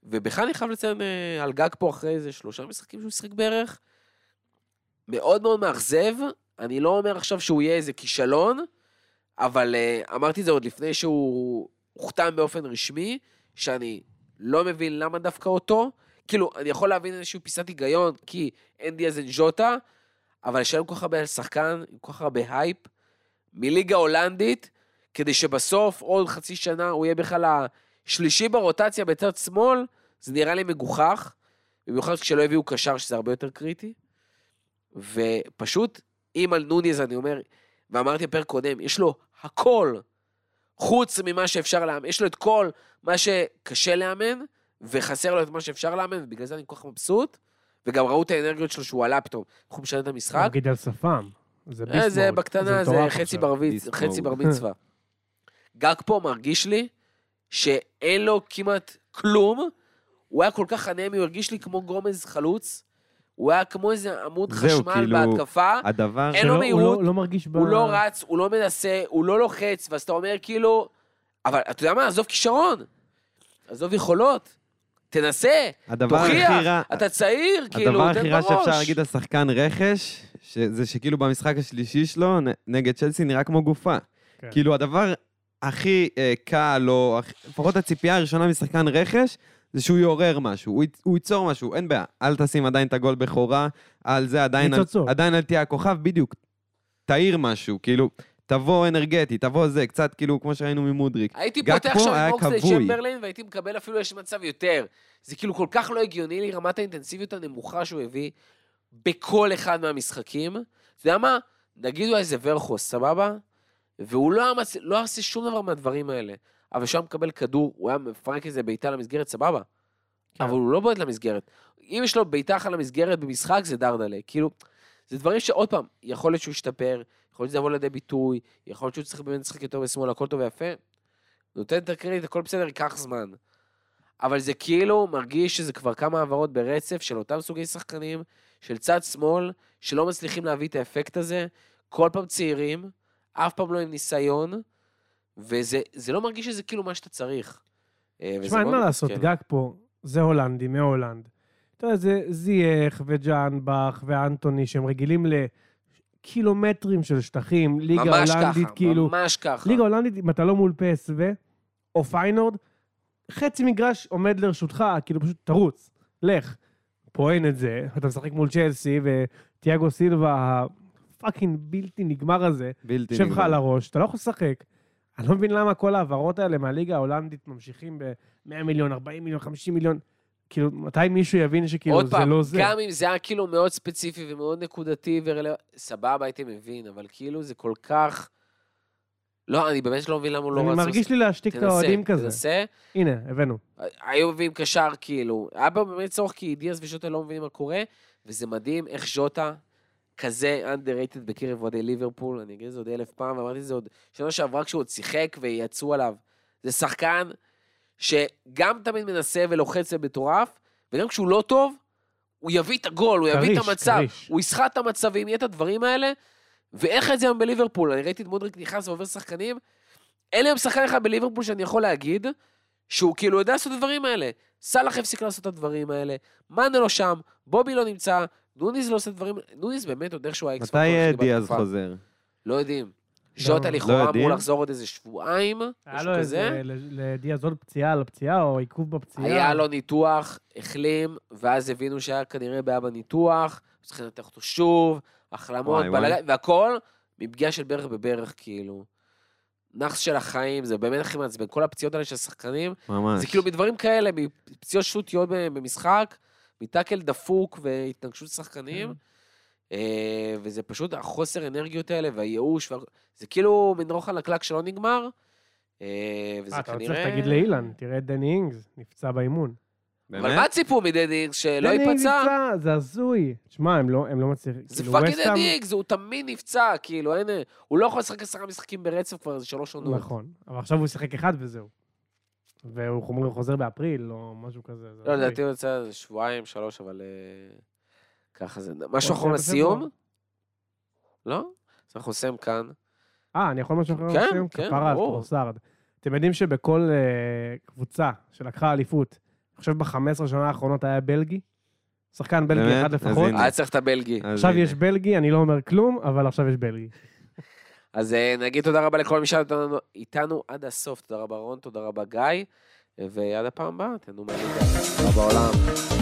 B: ובכלל אני חייב לציין אה, על גג פה אחרי איזה שלושה משחקים שהוא שיחק בערך. מאוד מאוד מאכזב, אני לא אומר עכשיו שהוא יהיה איזה כישלון, אבל אה, אמרתי את זה עוד לפני שהוא הוחתם באופן רשמי, שאני לא מבין למה דווקא אותו. כאילו, אני יכול להבין איזושהי פיסת היגיון, כי אין דיאז אין ז'וטה, אבל לשלם כל כך הרבה על שחקן, עם כל כך הרבה הייפ, מליגה הולנדית, כדי שבסוף, עוד חצי שנה, הוא יהיה בכלל השלישי ברוטציה בצד שמאל, זה נראה לי מגוחך, במיוחד כשלא הביאו קשר, שזה הרבה יותר קריטי. ופשוט, אם על נוניז אני אומר, ואמרתי בפרק קודם, יש לו הכל, חוץ ממה שאפשר לאמן, יש לו את כל מה שקשה לאמן, וחסר לו את מה שאפשר לאמן, ובגלל זה אני כל כך מבסוט, וגם ראו את האנרגיות שלו שהוא עלה פתאום, איך הוא משנה את המשחק.
C: נגיד על שפם. זה
B: אה,
C: ביסט
B: זה. בקטנה, זה חצי. בר מצווה. גג פה מרגיש לי שאין לו כמעט כלום, הוא היה כל כך אנמי, הוא הרגיש לי כמו גומז חלוץ, הוא היה כמו איזה עמוד
D: זהו,
B: חשמל
D: כאילו,
B: בהתקפה,
D: הדבר...
B: אין לו
C: שלא-
B: מהירות,
C: הוא לא- לא מרגיש ב...
B: הוא לא רץ, הוא לא מנסה, הוא לא לוחץ, ואז אתה אומר כאילו, אבל אתה יודע מה, עזוב כישרון, עזוב יכולות, תנסה,
D: הדבר
B: תוכיח,
D: הכי רע...
B: אתה צעיר, כאילו,
D: הדבר
B: תן
D: הכי רע שאפשר
B: בראש.
D: להגיד על שחקן רכש, זה שכאילו במשחק השלישי שלו, נ- נגד צ'לסי, נראה כמו גופה.
C: כן.
D: כאילו, הדבר הכי אה, קל, או לפחות הציפייה הראשונה משחקן רכש, זה שהוא יעורר משהו, הוא, י- הוא ייצור משהו, אין בעיה. אל תשים עדיין את הגול בכורה, על זה עדיין, על. עדיין אל תהיה הכוכב, בדיוק. תעיר משהו, כאילו, תבוא אנרגטי, תבוא זה, קצת כאילו, כמו שראינו ממודריק.
B: הייתי פותח שם עם אוקסלי. צ'מברליין, והייתי מקבל אפילו, יש מצב יותר. זה כאילו כל כך לא הגיוני לי, רמת האינטנסיביות הנמוכה שהוא הביא בכל אחד מהמשחקים. אתה יודע מה? נגיד הוא היה איזה ורכוס, סבבה? והוא לא, היה מצ... לא עושה שום דבר מהדברים האלה. אבל היה מקבל כדור, הוא היה מפרק איזה בעיטה למסגרת, סבבה.
C: כן.
B: אבל הוא לא בועט למסגרת. אם יש לו בעיטה אחת למסגרת במשחק, זה דרדלה. כאילו, זה דברים שעוד פעם, יכול להיות שהוא ישתפר, יכול להיות שזה יבוא לידי ביטוי, יכול להיות שהוא צריך באמת לשחק יותר בשמאל, הכל טוב ויפה. נותן את הקרדיט, הכל בסדר, ייקח זמן. אבל זה כאילו מרגיש שזה כבר כמה העברות ברצף של אותם סוגי שחקנים, של צד שמאל, שלא מצליחים להביא את האפקט הזה, כל פעם צעירים, אף פעם לא עם ניסיון, וזה זה לא מרגיש שזה כאילו מה שאתה צריך. אה,
C: תשמע, אין
B: מאוד
C: מה לעשות,
B: מתסכל.
C: גג פה, זה הולנדי, מהולנד. אתה יודע, זה זייח וג'אנבך ואנטוני, שהם רגילים לקילומטרים של שטחים, ליגה
B: ממש
C: הולנדית,
B: ככה,
C: כאילו...
B: ממש ככה.
C: ליגה הולנדית, אם אתה לא מול PSV או פיינורד, חצי מגרש עומד לרשותך, כאילו פשוט תרוץ, לך. פה אין את זה, אתה משחק מול צ'לסי, וטיאגו סילבה, הפאקינג בלתי נגמר הזה,
D: בלתי
C: יושב לך
D: נגמר.
C: על הראש, אתה לא יכול לשחק. אני לא מבין למה כל ההעברות האלה מהליגה ההולנדית ממשיכים ב-100 מיליון, 40 מיליון, 50 מיליון. כאילו, מתי מישהו יבין שכאילו
B: עוד
C: זה
B: פעם,
C: לא זה?
B: גם אם זה היה כאילו מאוד ספציפי ומאוד נקודתי ורלוונטי, סבבה, הייתי מבין, אבל כאילו זה כל כך... לא, אני באמת לא מבין למה הוא לא
C: אני
B: רץ...
C: מרגיש לי להשתיק את האוהדים כזה.
B: תנסה.
C: הנה, הבאנו.
B: היו מביאים קשר, כאילו. היה פה באמת צורך, כי דיאז ושוטה לא מבינים מה קורה, וזה מדהים איך ז'וטה כזה underrated בקרב אוהדי ליברפול, אני אגיד את זה עוד אלף פעם, ואמרתי את זה עוד שנה שעברה כשהוא עוד שיחק ויצאו עליו. זה שחקן שגם תמיד מנסה ולוחץ ומטורף, וגם כשהוא לא טוב, הוא יביא את הגול, הוא יביא את המצב,
C: כריש.
B: הוא יסחט את המצבים, יהיה את הדברים האלה, ואיך את זה היום בליברפול? אני ראיתי את מודריק נכנס ועובר שחקנים, אין לי היום שחקן אחד בליברפול שאני יכול להגיד, שהוא כאילו יודע לעשות את הדברים האלה. סאלח הפסיק לעשות את הדברים האלה, מאנה לא שם, בובי לא נמצא, נוניז לא עושה את הדברים, נוניז באמת עוד איכשהו האקס
D: מתי אה, דיאז חוזר?
B: לא יודעים. ז'וטה
C: לא
B: לכאורה אמור
D: יודעים.
B: לחזור עוד איזה שבועיים,
C: היה
B: משהו
C: לו
B: כזה.
C: איזה, ל- לדיאז עוד פציעה על הפציעה, או עיכוב בפציעה.
B: היה לו ניתוח, החלים, ואז הבינו שהיה כנראה בעיה בניתוח, צריכים לנתח אותו שוב, החלמות, והכל מפגיעה של ברך בברך, כאילו. נאחס של החיים, זה באמת הכי מעצבן. כל הפציעות האלה של השחקנים,
D: ממש.
B: זה כאילו מדברים כאלה, מפציעות שטותיות במשחק, מטאקל דפוק והתנגשות שחקנים, אה, וזה פשוט החוסר אנרגיות האלה והייאוש, וה- זה כאילו מין רוחן לקלק שלא נגמר, אה, וזה
C: אה, אתה
B: כנראה...
C: צריך להגיד לאילן, תראה את דני אינגס, נפצע באימון.
B: אבל
D: באמת?
B: מה ציפו מדדי שלא
C: דני אינגס
B: ייפצע?
C: נפצע, זה הזוי. תשמע, הם לא הם לא מצליחים.
B: זה
C: כאילו,
B: fucking
C: וסטהאם-
B: דדי הוא תמיד נפצע, כאילו, אין... הוא לא יכול לשחק עשרה משחקים ברצף כבר איזה שלוש עונות.
C: נכון, אבל עכשיו הוא ישחק אחד וזהו. והוא חומר חוזר באפריל, או משהו כזה. זה
B: לא. לדעתי הוא יוצא איזה שבועיים, שלוש, אבל... ככה זה. משהו
C: הוא
B: אחרון לסיום? לא? אז אנחנו נסיים כאן.
C: אה, אני יכול משהו אחר
B: כן,
C: לסיום?
B: כן,
C: כפרה על
B: ברור.
C: אתם יודעים שבכל אה, קבוצה שלקחה אליפות, אני חושב ב-15 שנה האחרונות היה בלגי? שחקן בלגי? אחד
D: אז
C: לפחות.
B: היה צריך את הבלגי.
C: עכשיו. יש בלגי, אני לא אומר כלום, אבל עכשיו יש בלגי.
B: אז אה, נגיד תודה רבה לכל מי שהיה איתנו- עד הסוף. תודה רבה רון, תודה רבה גיא, ועד הפעם הבאה, תהנו מהליגה. תודה רבה בעולם.